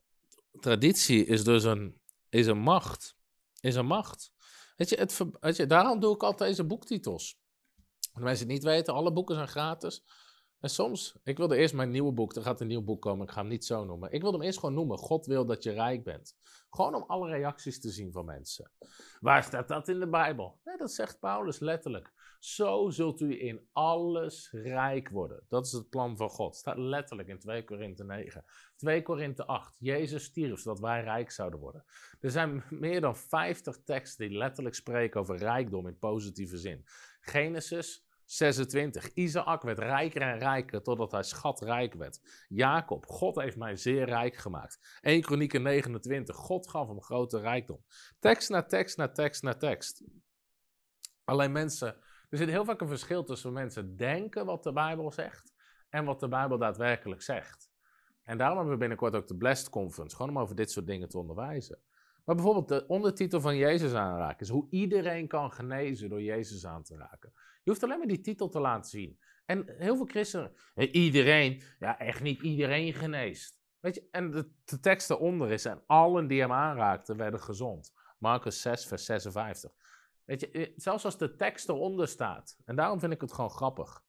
Speaker 2: traditie is dus een, is een macht. Is een macht. Weet je, het, weet je, daarom doe ik altijd deze boektitels. Als mensen het niet weten, alle boeken zijn gratis. En soms, ik wilde eerst mijn nieuwe boek, er gaat een nieuw boek komen, ik ga hem niet zo noemen. Ik wilde hem eerst gewoon noemen, God wil dat je rijk bent. Gewoon om alle reacties te zien van mensen. Waar staat dat in de Bijbel? Dat zegt Paulus letterlijk. Zo zult u in alles rijk worden. Dat is het plan van God. Staat letterlijk in 2 Korinthe 9. 2 Korinthe 8. Jezus stierf zodat wij rijk zouden worden. Er zijn meer dan 50 teksten die letterlijk spreken over rijkdom in positieve zin. Genesis 26. Isaac werd rijker en rijker totdat hij schatrijk werd. Jacob, God heeft mij zeer rijk gemaakt. 1 Kronieken 29. God gaf hem grote rijkdom. Tekst na tekst na tekst na tekst. Alleen mensen, er zit heel vaak een verschil tussen mensen denken wat de Bijbel zegt en wat de Bijbel daadwerkelijk zegt. En daarom hebben we binnenkort ook de Blessed Conference, gewoon om over dit soort dingen te onderwijzen. Maar bijvoorbeeld de ondertitel van Jezus aanraken is hoe iedereen kan genezen door Jezus aan te raken. Je hoeft alleen maar die titel te laten zien. En heel veel christenen, iedereen, ja echt niet iedereen geneest. Weet je, en de, de tekst eronder is, en allen die hem aanraakten werden gezond. Marcus 6, vers 56. Weet je, eh, zelfs als de tekst eronder staat, en daarom vind ik het gewoon grappig.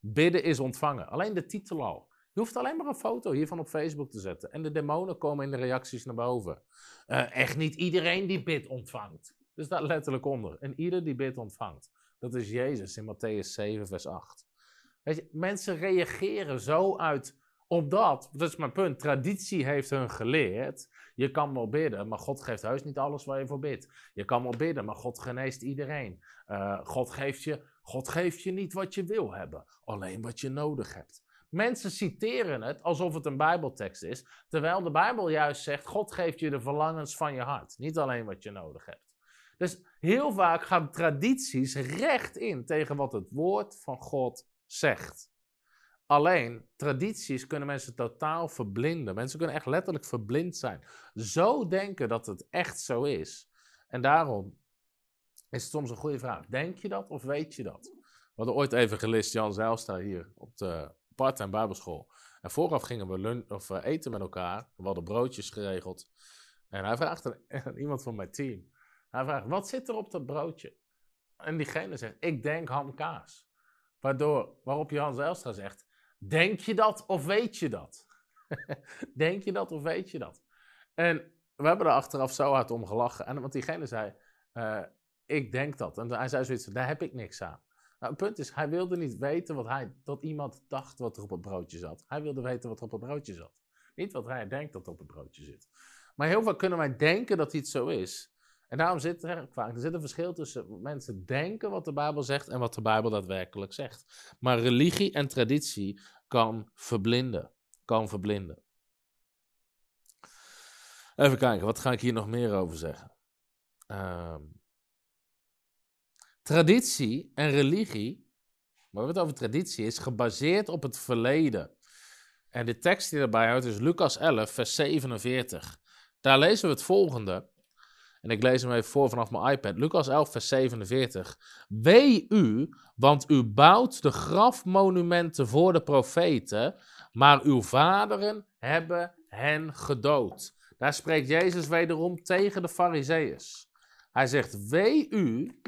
Speaker 2: Bidden is ontvangen. Alleen de titel al. Je hoeft alleen maar een foto hiervan op Facebook te zetten. En de demonen komen in de reacties naar boven. Uh, echt niet iedereen die bid ontvangt. Er staat letterlijk onder. En ieder die bid ontvangt. Dat is Jezus in Matthäus 7, vers 8. Weet je, mensen reageren zo uit op dat. Is mijn punt. Traditie heeft hun geleerd. Je kan wel bidden, maar God geeft heus niet alles waar je voor bidt. Je kan wel bidden, maar God geneest iedereen. Uh, God, geeft je, God geeft je niet wat je wil hebben, alleen wat je nodig hebt. Mensen citeren het alsof het een Bijbeltekst is, terwijl de Bijbel juist zegt: God geeft je de verlangens van je hart, niet alleen wat je nodig hebt. Dus heel vaak gaan tradities recht in tegen wat het woord van God zegt. Alleen, tradities kunnen mensen totaal verblinden. Mensen kunnen echt letterlijk verblind zijn. Zo denken dat het echt zo is. En daarom is het soms een goede vraag. Denk je dat of weet je dat? We hadden ooit even gelist, Jan Zijlstra hier op de part-time bijbelschool. En vooraf gingen we of, uh, eten met elkaar. We hadden broodjes geregeld. En hij vraagt aan [LAUGHS] iemand van mijn team. Hij vraagt, wat zit er op dat broodje? En diegene zegt, ik denk hamkaas. Waardoor, waarop Jan Zijlstra zegt, denk je dat of weet je dat? [LAUGHS] denk je dat of weet je dat? En we hebben er achteraf zo hard om gelachen. En, want diegene zei, uh, ik denk dat. En hij zei zoiets, daar heb ik niks aan. Nou, het punt is, hij wilde niet weten wat hij, dat iemand dacht wat er op het broodje zat. Hij wilde weten wat er op het broodje zat. Niet wat hij denkt dat er op het broodje zit. Maar heel vaak kunnen wij denken dat iets zo is. En daarom zit er vaak er zit een verschil tussen mensen denken wat de Bijbel zegt en wat de Bijbel daadwerkelijk zegt. Maar religie en traditie kan verblinden. Kan verblinden. Even kijken, wat ga ik hier nog meer over zeggen? Uh, Traditie en religie, maar we het over traditie, is gebaseerd op het verleden. En de tekst die erbij houdt is Lucas 11, vers 47. Daar lezen we het volgende. En ik lees hem even voor vanaf mijn iPad. Lucas 11, vers 47. Wee u, want u bouwt de grafmonumenten voor de profeten, maar uw vaderen hebben hen gedood. Daar spreekt Jezus wederom tegen de Farizeeërs. Hij zegt: Wee u,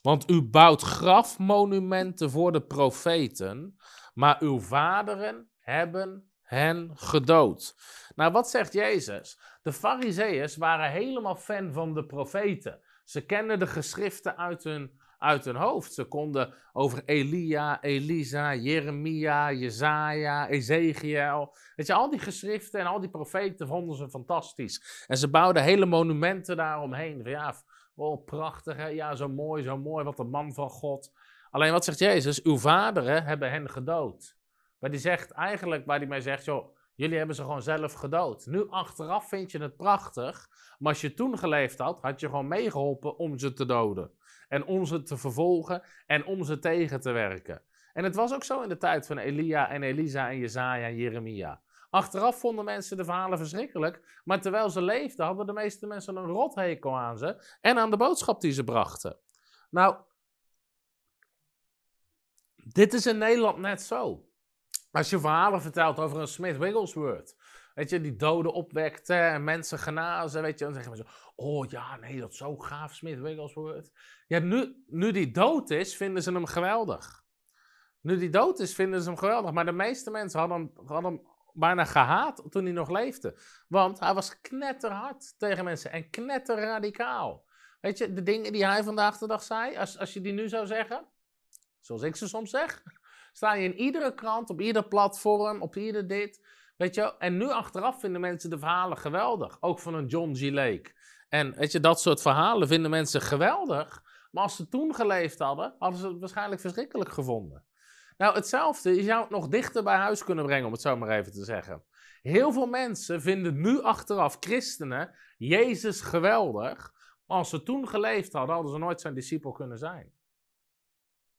Speaker 2: want u bouwt grafmonumenten voor de profeten, maar uw vaderen hebben hen gedood. Nou, wat zegt Jezus? De Farizeeërs waren helemaal fan van de profeten. Ze kenden de geschriften uit hun, uit hun hoofd. Ze konden over Elia, Elisa, Jeremia, Jezaja, Ezekiel. Weet je, al die geschriften en al die profeten vonden ze fantastisch. En ze bouwden hele monumenten daaromheen. Ja, Oh, prachtig, hè? Ja, zo mooi, zo mooi. Wat een man van God. Alleen wat zegt Jezus? Uw vaderen hebben hen gedood. Maar die zegt eigenlijk, waar hij mij zegt, joh, jullie hebben ze gewoon zelf gedood. Nu achteraf vind je het prachtig, maar als je toen geleefd had, had je gewoon meegeholpen om ze te doden. en om ze te vervolgen en om ze tegen te werken. En het was ook zo in de tijd van Elia en Elisa en Jezaja en Jeremia. Achteraf vonden mensen de verhalen verschrikkelijk, maar terwijl ze leefden hadden de meeste mensen een rothekel aan ze en aan de boodschap die ze brachten. Nou, dit is in Nederland net zo. Als je verhalen vertelt over een Smith Wigglesworth, weet je, die doden opwekte en mensen genazen, weet je, dan zeggen mensen, oh ja, nee, dat is zo gaaf, Smith Wigglesworth. Ja, nu, nu die dood is, vinden ze hem geweldig. Nu die dood is, vinden ze hem geweldig. Maar de meeste mensen hadden, hadden hem bijna gehaat toen hij nog leefde. Want hij was knetterhard tegen mensen en knetterradicaal. Weet je, de dingen die hij vandaag de dag zei, als, als je die nu zou zeggen, zoals ik ze soms zeg, sta je in iedere krant, op ieder platform, op ieder dit. Weet je, en nu achteraf vinden mensen de verhalen geweldig. Ook van een John G. Lake. En weet je, dat soort verhalen vinden mensen geweldig. Maar als ze toen geleefd hadden, hadden ze het waarschijnlijk verschrikkelijk gevonden. Nou, hetzelfde, je zou het nog dichter bij huis kunnen brengen, om het zo maar even te zeggen. Heel veel mensen vinden nu achteraf christenen Jezus geweldig. Maar als ze toen geleefd hadden, hadden ze nooit zijn discipel kunnen zijn.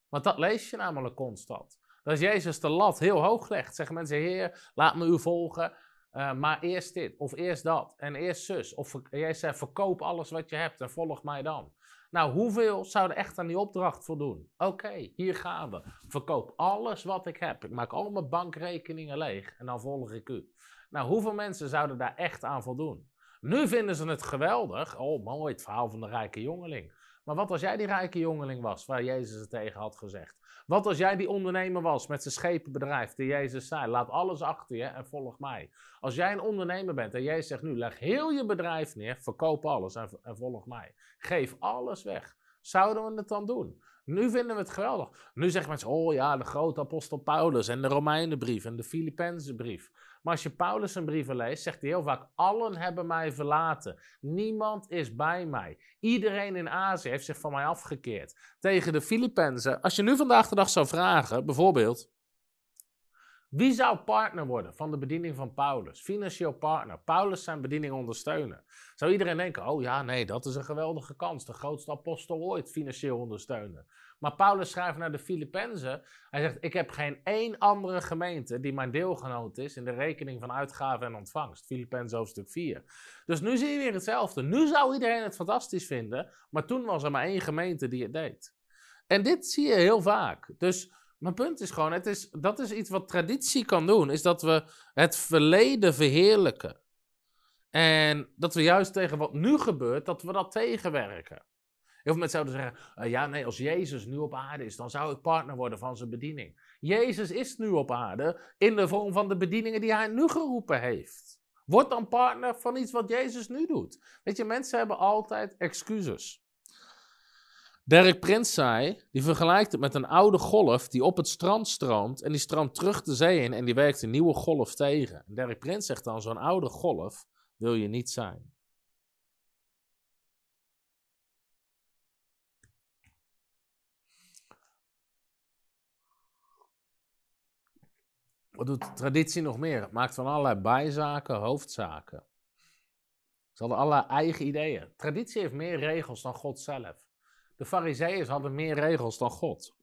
Speaker 2: Want dat lees je namelijk constant. Dat Jezus de lat heel hoog legt. Zeggen mensen, Heer, laat me u volgen. Uh, maar eerst dit, of eerst dat, en eerst zus. Of jij zegt, verkoop alles wat je hebt en volg mij dan. Nou, hoeveel zouden echt aan die opdracht voldoen? Oké, hier gaan we. Verkoop alles wat ik heb. Ik maak al mijn bankrekeningen leeg en dan volg ik u. Nou, hoeveel mensen zouden daar echt aan voldoen? Nu vinden ze het geweldig. Oh, mooi, het verhaal van de rijke jongeling. Maar wat als jij die rijke jongeling was, waar Jezus het tegen had gezegd? Wat als jij die ondernemer was met zijn schepenbedrijf, die Jezus zei, laat alles achter je en volg mij. Als jij een ondernemer bent en Jezus zegt nu, leg heel je bedrijf neer, verkoop alles en, en volg mij. Geef alles weg. Zouden we het dan doen? Nu vinden we het geweldig. Nu zeggen mensen, oh ja, de grote apostel Paulus en de Romeinenbrief en de Filipijnse brief. Maar als je Paulus een brieven leest, zegt hij heel vaak: Allen hebben mij verlaten. Niemand is bij mij. Iedereen in Azië heeft zich van mij afgekeerd. Tegen de Filippenzen, als je nu vandaag de dag zou vragen, bijvoorbeeld. Wie zou partner worden van de bediening van Paulus? Financieel partner. Paulus zijn bediening ondersteunen. Zou iedereen denken: oh ja, nee, dat is een geweldige kans. De grootste apostel ooit financieel ondersteunen. Maar Paulus schrijft naar de Filippenzen. Hij zegt: Ik heb geen één andere gemeente die mijn deelgenoot is in de rekening van uitgaven en ontvangst. Filippenzen hoofdstuk 4. Dus nu zie je weer hetzelfde. Nu zou iedereen het fantastisch vinden, maar toen was er maar één gemeente die het deed. En dit zie je heel vaak. Dus mijn punt is gewoon: het is, dat is iets wat traditie kan doen, is dat we het verleden verheerlijken. En dat we juist tegen wat nu gebeurt, dat we dat tegenwerken. Heel veel mensen zouden zeggen, uh, ja nee, als Jezus nu op aarde is, dan zou ik partner worden van zijn bediening. Jezus is nu op aarde in de vorm van de bedieningen die hij nu geroepen heeft. Word dan partner van iets wat Jezus nu doet. Weet je, mensen hebben altijd excuses. Derek Prins zei, die vergelijkt het met een oude golf die op het strand stroomt en die stroomt terug de zee in en die werkt een nieuwe golf tegen. En Derek Prins zegt dan, zo'n oude golf wil je niet zijn. Wat doet traditie nog meer? Het maakt van allerlei bijzaken hoofdzaken. Ze hadden allerlei eigen ideeën. Traditie heeft meer regels dan God zelf. De fariseeërs hadden meer regels dan God.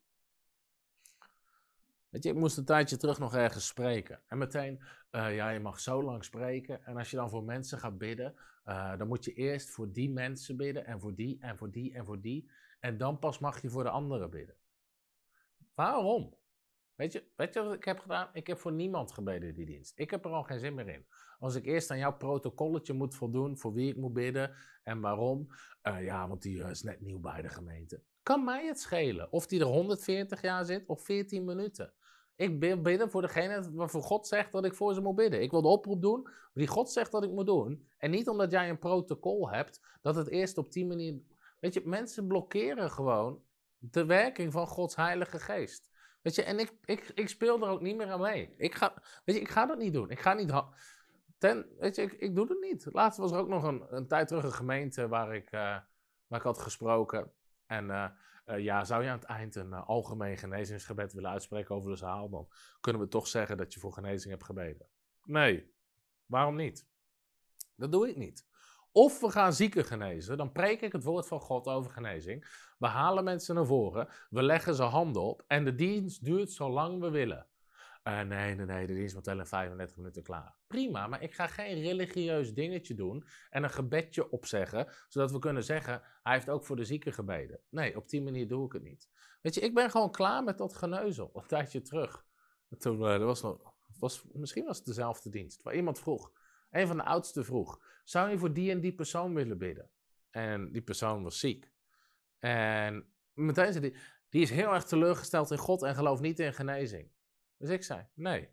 Speaker 2: Weet je, ik moest een tijdje terug nog ergens spreken. En meteen, uh, ja, je mag zo lang spreken. En als je dan voor mensen gaat bidden, uh, dan moet je eerst voor die mensen bidden. En voor die, en voor die, en voor die. En dan pas mag je voor de anderen bidden. Waarom? Weet je, weet je wat ik heb gedaan? Ik heb voor niemand gebeden die dienst. Ik heb er al geen zin meer in. Als ik eerst aan jouw protocolletje moet voldoen voor wie ik moet bidden en waarom. Uh, ja, want die is net nieuw bij de gemeente. Kan mij het schelen of die er 140 jaar zit of 14 minuten. Ik wil bidden voor degene waarvoor God zegt dat ik voor ze moet bidden. Ik wil de oproep doen die God zegt dat ik moet doen. En niet omdat jij een protocol hebt, dat het eerst op die manier. Weet je, mensen blokkeren gewoon de werking van Gods Heilige Geest. Weet je, en ik, ik, ik speel er ook niet meer aan mee. Ik ga, weet je, ik ga dat niet doen. Ik ga niet. Ten, weet je, ik, ik doe het niet. Laatst was er ook nog een, een tijd terug een gemeente waar ik, uh, waar ik had gesproken. En uh, uh, ja, zou je aan het eind een algemeen genezingsgebed willen uitspreken over de zaal, dan kunnen we toch zeggen dat je voor genezing hebt gebeden. Nee, waarom niet? Dat doe ik niet Of we gaan zieken genezen, dan preek ik het woord van God over genezing. We halen mensen naar voren, we leggen ze handen op en de dienst duurt zo lang we willen. Uh, nee, nee, nee, de dienst moet wel in 35 minuten klaar. Prima, maar ik ga geen religieus dingetje doen en een gebedje opzeggen, zodat we kunnen zeggen, hij heeft ook voor de zieken gebeden. Nee, op die manier doe ik het niet. Weet je, ik ben gewoon klaar met dat geneuzel, een tijdje terug. Toen, er was nog, was, misschien was het dezelfde dienst, waar iemand vroeg, een van de oudsten vroeg, zou je voor die en die persoon willen bidden? En die persoon was ziek. En meteen zei hij, die is heel erg teleurgesteld in God en gelooft niet in genezing. Dus ik zei, nee.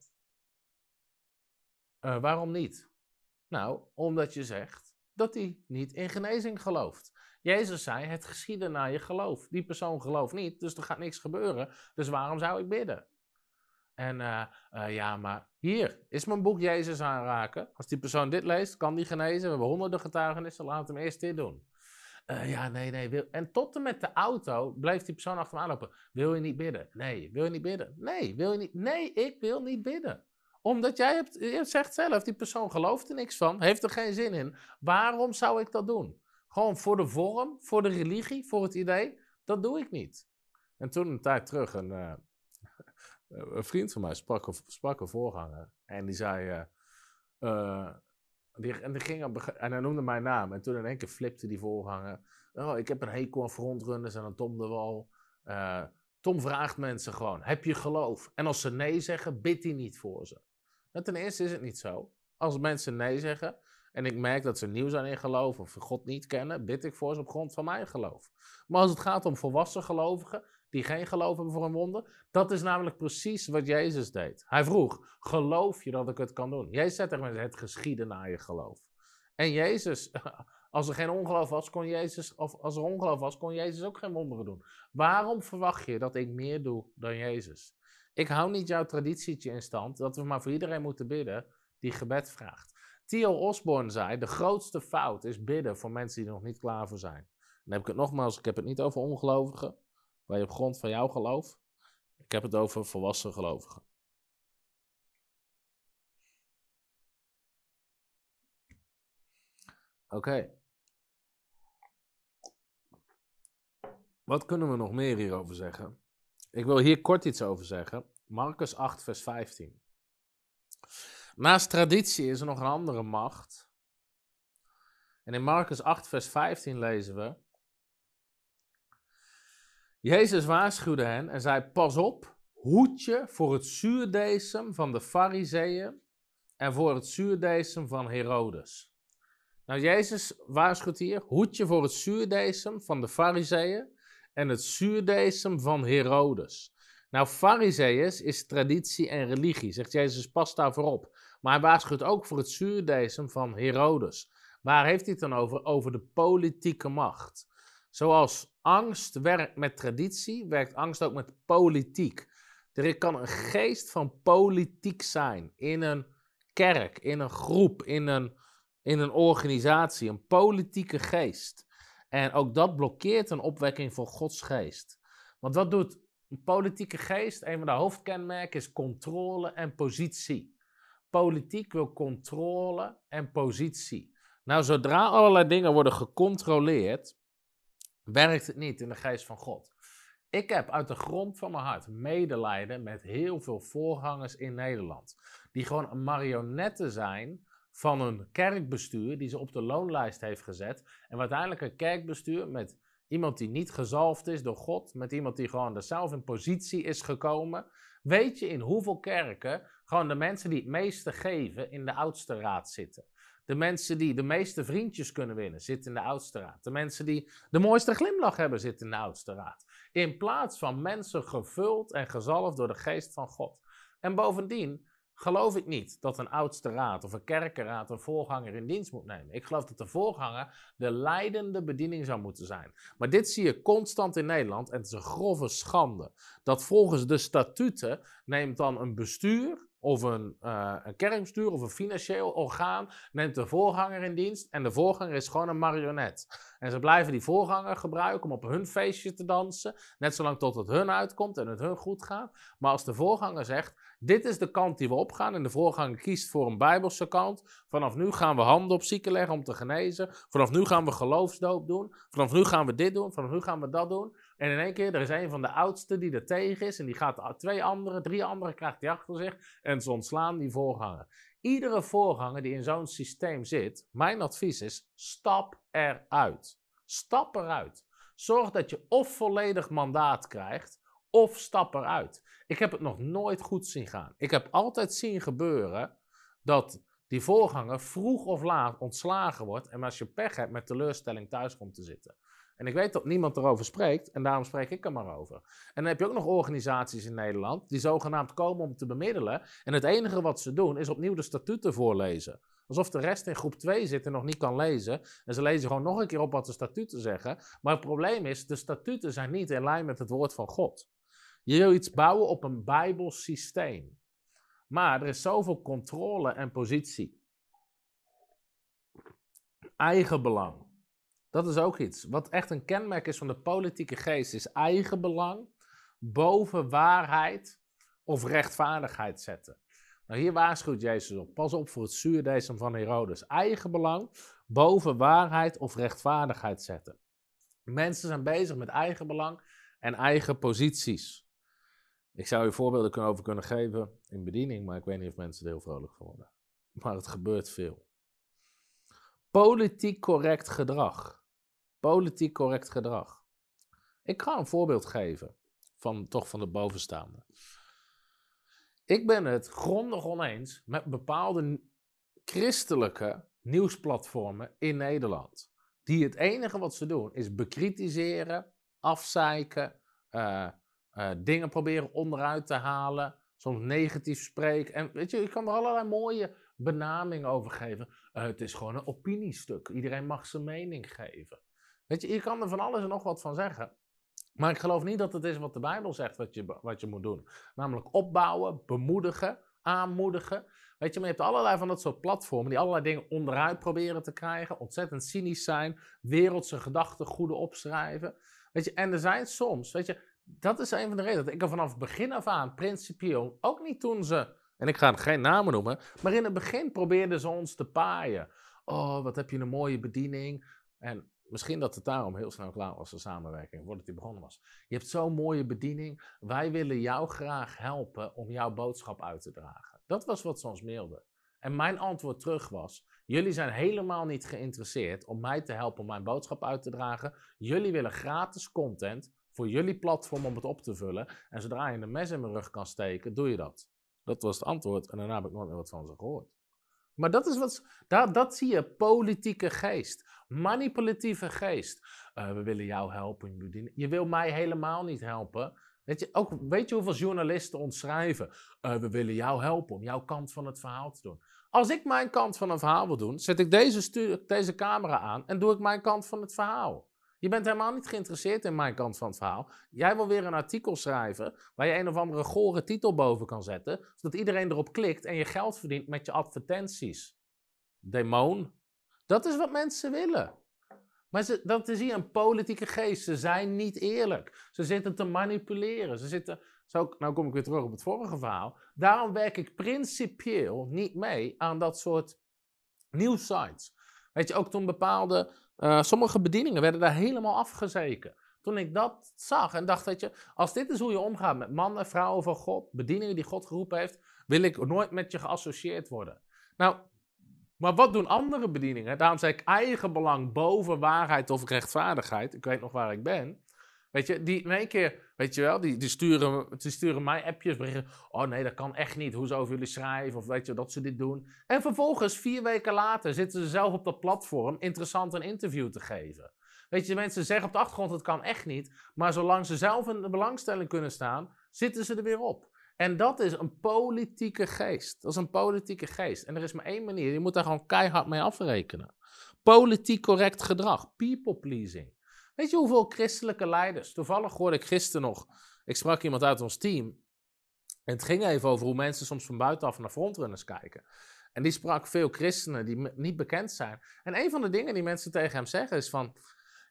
Speaker 2: Uh, waarom niet? Nou, omdat je zegt dat hij niet in genezing gelooft. Jezus zei, het geschieden naar je geloof. Die persoon gelooft niet, dus er gaat niks gebeuren. Dus waarom zou ik bidden? En uh, uh, ja, maar hier is mijn boek Jezus aanraken. Als die persoon dit leest, kan die genezen. We hebben honderden getuigenissen, laat hem eerst dit doen. Uh, ja, nee, nee. Wil... En tot en met de auto bleef die persoon achter me aanlopen. Wil je niet bidden? Nee. Wil je niet bidden? Nee. Wil je niet? Nee, ik wil niet bidden. Omdat jij hebt, zegt zelf, die persoon gelooft er niks van, heeft er geen zin in. Waarom zou ik dat doen? Gewoon voor de vorm, voor de religie, voor het idee? Dat doe ik niet. En toen een tijd terug, een, een vriend van mij sprak, sprak een voorganger. En die zei, uh, die, en, die ging en hij noemde mijn naam. En toen in één keer flipte die voorganger. Oh, ik heb een hekel aan frontrunners en aan Tom de Wal. Uh, Tom vraagt mensen gewoon, heb je geloof? En als ze nee zeggen, bid hij niet voor ze. Nou, ten eerste is het niet zo. Als mensen nee zeggen en ik merk dat ze nieuw zijn in geloof of God niet kennen, bid ik voor ze op grond van mijn geloof. Maar als het gaat om volwassen gelovigen, die geen geloof hebben voor een wonder. Dat is namelijk precies wat Jezus deed. Hij vroeg, geloof je dat ik het kan doen? Jezus zei tegen mensen, het geschieden naar je geloof. En Jezus, [LAUGHS] als er geen ongeloof was, kon Jezus, of als er ongeloof was, kon Jezus ook geen wonderen doen. Waarom verwacht je dat ik meer doe dan Jezus? Ik hou niet jouw traditietje in stand, dat we maar voor iedereen moeten bidden die gebed vraagt. Theo Osborne zei, de grootste fout is bidden voor mensen die er nog niet klaar voor zijn. Dan heb ik het nogmaals, ik heb het niet over ongelovigen, waar je op grond van jouw geloof. Ik heb het over volwassen gelovigen. Oké. Wat kunnen we nog meer hierover zeggen? Ik wil hier kort iets over zeggen. Marcus 8, vers 15. Naast traditie is er nog een andere macht. En in Marcus 8, vers 15 lezen we: Jezus waarschuwde hen en zei: Pas op, hoed je voor het zuurdesem van de Fariseeën en voor het zuurdesem van Herodes. Nou, Jezus waarschuwt hier: hoed je voor het zuurdesem van de Fariseeën en het zuurdesem van Herodes. Nou, Fariseeërs is traditie en religie, zegt Jezus, pas daarvoor op. Maar hij waarschuwt ook voor het zuurdesem van Herodes. Waar heeft hij het dan over? Over de politieke macht. Zoals angst werkt met traditie, werkt angst ook met politiek. Er kan een geest van politiek zijn in een kerk, in een groep, in een, in een organisatie, een politieke geest. En ook dat blokkeert een opwekking van Gods geest. Want wat doet een politieke geest? Een van de hoofdkenmerken is controle en positie. Politiek wil controle en positie. Nou, zodra allerlei dingen worden gecontroleerd, werkt het niet in de geest van God. Ik heb uit de grond van mijn hart medelijden met heel veel voorgangers in Nederland. Die gewoon marionetten zijn van een kerkbestuur die ze op de loonlijst heeft gezet. En uiteindelijk een kerkbestuur met iemand die niet gezalfd is door God, met iemand die gewoon er zelf in positie is gekomen. Weet je in hoeveel kerken gewoon de mensen die het meeste geven in de oudste raad zitten? De mensen die de meeste vriendjes kunnen winnen, zitten in de oudste raad. De mensen die de mooiste glimlach hebben, zitten in de oudste raad. In plaats van mensen gevuld en gezalfd door de geest van God. En bovendien geloof ik niet dat een oudste raad of een kerkenraad een voorganger in dienst moet nemen. Ik geloof dat de voorganger de leidende bediening zou moeten zijn. Maar dit zie je constant in Nederland en het is een grove schande. Dat volgens de statuten neemt dan een bestuur of een, uh, een kerkbestuur of een financieel orgaan neemt de voorganger in dienst en de voorganger is gewoon een marionet. En ze blijven die voorganger gebruiken om op hun feestje te dansen, net zolang tot het hun uitkomt en het hun goed gaat. Maar als de voorganger zegt, dit is de kant die we opgaan en de voorganger kiest voor een bijbelse kant, vanaf nu gaan we handen op zieken leggen om te genezen, vanaf nu gaan we geloofsdoop doen, vanaf nu gaan we dit doen, vanaf nu gaan we dat doen. En in één keer, er is een van de oudsten die er tegen is. En die gaat twee andere, drie andere krijgt hij achter zich. En ze ontslaan die voorganger. Iedere voorganger die in zo'n systeem zit, mijn advies is: stap eruit. Stap eruit. Zorg dat je of volledig mandaat krijgt, of stap eruit. Ik heb het nog nooit goed zien gaan. Ik heb altijd zien gebeuren dat die voorganger vroeg of laat ontslagen wordt en als je pech hebt met teleurstelling thuis komt te zitten. En ik weet dat niemand erover spreekt en daarom spreek ik er maar over. En dan heb je ook nog organisaties in Nederland die zogenaamd komen om te bemiddelen. En het enige wat ze doen is opnieuw de statuten voorlezen. Alsof de rest in groep 2 zit en nog niet kan lezen. En ze lezen gewoon nog een keer op wat de statuten zeggen. Maar het probleem is, de statuten zijn niet in lijn met het woord van God. Je wil iets bouwen op een Bijbels systeem. Maar er is zoveel controle en positie. Eigenbelang. Dat is ook iets. Wat echt een kenmerk is van de politieke geest, is eigenbelang boven waarheid of rechtvaardigheid zetten. Nou, hier waarschuwt Jezus op. Pas op voor het zuurdesem van Herodes. Eigenbelang boven waarheid of rechtvaardigheid zetten. Mensen zijn bezig met eigenbelang en eigen posities. Ik zou je voorbeelden over kunnen geven in bediening, maar ik weet niet of mensen er heel vrolijk van worden. Maar het gebeurt veel. Politiek correct gedrag. Politiek correct gedrag. Ik ga een voorbeeld geven van toch van de bovenstaande. Ik ben het grondig oneens met bepaalde christelijke nieuwsplatformen in Nederland. Die het enige wat ze doen is bekritiseren, afzeiken, uh, uh, dingen proberen onderuit te halen, soms negatief spreken. En weet je, je kan er allerlei mooie benamingen over geven. Uh, het is gewoon een opiniestuk. Iedereen mag zijn mening geven. Weet je, je kan er van alles en nog wat van zeggen. Maar ik geloof niet dat het is wat de Bijbel zegt wat je, wat je moet doen. Namelijk opbouwen, bemoedigen, aanmoedigen. Weet je, maar je hebt allerlei van dat soort platformen die allerlei dingen onderuit proberen te krijgen. Ontzettend cynisch zijn, wereldse gedachten, goede opschrijven. Weet je, en er zijn soms, weet je, dat is een van de redenen dat ik er vanaf begin af aan, principieel, ook niet toen ze, en ik ga geen namen noemen, maar in het begin probeerden ze ons te paaien. Oh, wat heb je een mooie bediening. En Misschien dat het daarom heel snel klaar was, de samenwerking, voordat die begonnen was. Je hebt zo'n mooie bediening. Wij willen jou graag helpen om jouw boodschap uit te dragen. Dat was wat ze ons mailden. En mijn antwoord terug was: Jullie zijn helemaal niet geïnteresseerd om mij te helpen om mijn boodschap uit te dragen. Jullie willen gratis content voor jullie platform om het op te vullen. En zodra je een mes in mijn rug kan steken, doe je dat. Dat was het antwoord en daarna heb ik nooit meer wat van ze gehoord. Maar dat is wat, dat, dat zie je, politieke geest, manipulatieve geest. Uh, we willen jou helpen. Je wil mij helemaal niet helpen. Weet je, ook, weet je hoeveel journalisten ons schrijven? Uh, we willen jou helpen om jouw kant van het verhaal te doen. Als ik mijn kant van het verhaal wil doen, zet ik deze, deze camera aan en doe ik mijn kant van het verhaal. Je bent helemaal niet geïnteresseerd in mijn kant van het verhaal. Jij wil weer een artikel schrijven waar je een of andere gore titel boven kan zetten, zodat iedereen erop klikt en je geld verdient met je advertenties. Demon. Dat is wat mensen willen. Maar dat is hier een politieke geest. Ze zijn niet eerlijk. Ze zitten te manipuleren. Ze zitten, zo, nou kom ik weer terug op het vorige verhaal. Daarom werk ik principieel niet mee aan dat soort nieuwsites. Weet je, ook toen bepaalde uh, sommige bedieningen werden daar helemaal afgezeken. Toen ik dat zag en dacht, weet je, als dit is hoe je omgaat met mannen, vrouwen van God, bedieningen die God geroepen heeft, wil ik nooit met je geassocieerd worden. Nou, maar wat doen andere bedieningen? Daarom zeg ik eigen belang boven waarheid of rechtvaardigheid. Ik weet nog waar ik ben. Weet je, die in één keer, weet je wel, die, die, sturen, die sturen mij appjes, berichten. Oh nee, dat kan echt niet. Hoe zouden jullie schrijven? Of weet je, dat ze dit doen. En vervolgens, vier weken later, zitten ze zelf op dat platform interessant een interview te geven. Weet je, mensen zeggen op de achtergrond, het kan echt niet. Maar zolang ze zelf in de belangstelling kunnen staan, zitten ze er weer op. En dat is een politieke geest. Dat is een politieke geest. En er is maar één manier. Je moet daar gewoon keihard mee afrekenen. Politiek correct gedrag. People pleasing. Weet je hoeveel christelijke leiders? Toevallig hoorde ik gisteren nog. Ik sprak iemand uit ons team. En het ging even over hoe mensen soms van buitenaf naar frontrunners kijken. En die sprak veel christenen die niet bekend zijn. En een van de dingen die mensen tegen hem zeggen is van...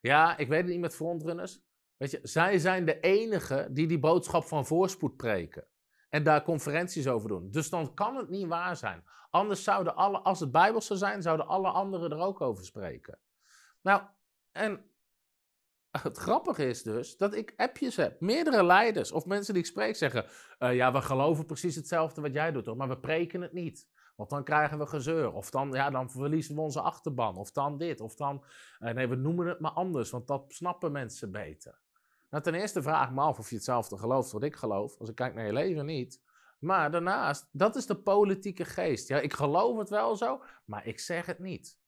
Speaker 2: Ja, ik weet het niet met frontrunners. Weet je, zij zijn de enigen die die boodschap van voorspoed preken. En daar conferenties over doen. Dus dan kan het niet waar zijn. Anders zouden alle, als het Bijbels zou zijn, zouden alle anderen er ook over spreken. Nou, en [LAUGHS] het grappige is dus dat ik appjes heb. Meerdere leiders of mensen die ik spreek zeggen: uh, Ja, we geloven precies hetzelfde wat jij doet, maar we preken het niet. Want dan krijgen we gezeur. Of dan, ja, dan verliezen we onze achterban. Of dan dit. Of dan. Uh, nee, we noemen het maar anders, want dat snappen mensen beter. Nou, ten eerste vraag ik me af of je hetzelfde gelooft wat ik geloof. Als ik kijk naar je leven, niet. Maar daarnaast, dat is de politieke geest. Ja, ik geloof het wel zo, maar ik zeg het niet.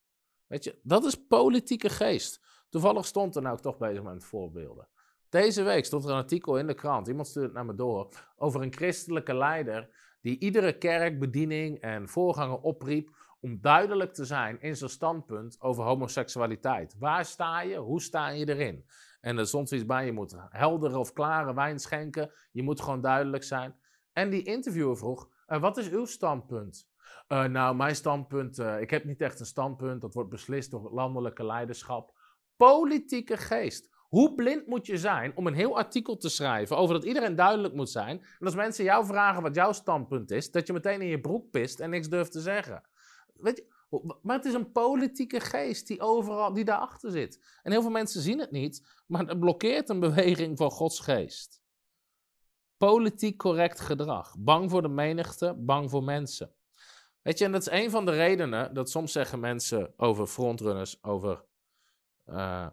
Speaker 2: Weet je, dat is politieke geest. Toevallig stond er nou toch bezig met voorbeelden. Deze week stond er een artikel in de krant, iemand stuurde het naar me door, over een christelijke leider die iedere kerk, bediening en voorganger opriep om duidelijk te zijn in zijn standpunt over homoseksualiteit. Waar sta je? Hoe sta je erin? En er stond iets bij, je moet heldere of klare wijn schenken, je moet gewoon duidelijk zijn. En die interviewer vroeg, uh, wat is uw standpunt? Uh, nou, mijn standpunt, uh, ik heb niet echt een standpunt, dat wordt beslist door het landelijke leiderschap. Politieke geest. Hoe blind moet je zijn om een heel artikel te schrijven over dat iedereen duidelijk moet zijn? En als mensen jou vragen wat jouw standpunt is, dat je meteen in je broek pist en niks durft te zeggen. Weet je, maar het is een politieke geest die overal, die daarachter zit. En heel veel mensen zien het niet, maar het blokkeert een beweging van Gods geest. Politiek correct gedrag. Bang voor de menigte, bang voor mensen. Weet je, en dat is een van de redenen dat soms zeggen mensen over frontrunners, over. Uh,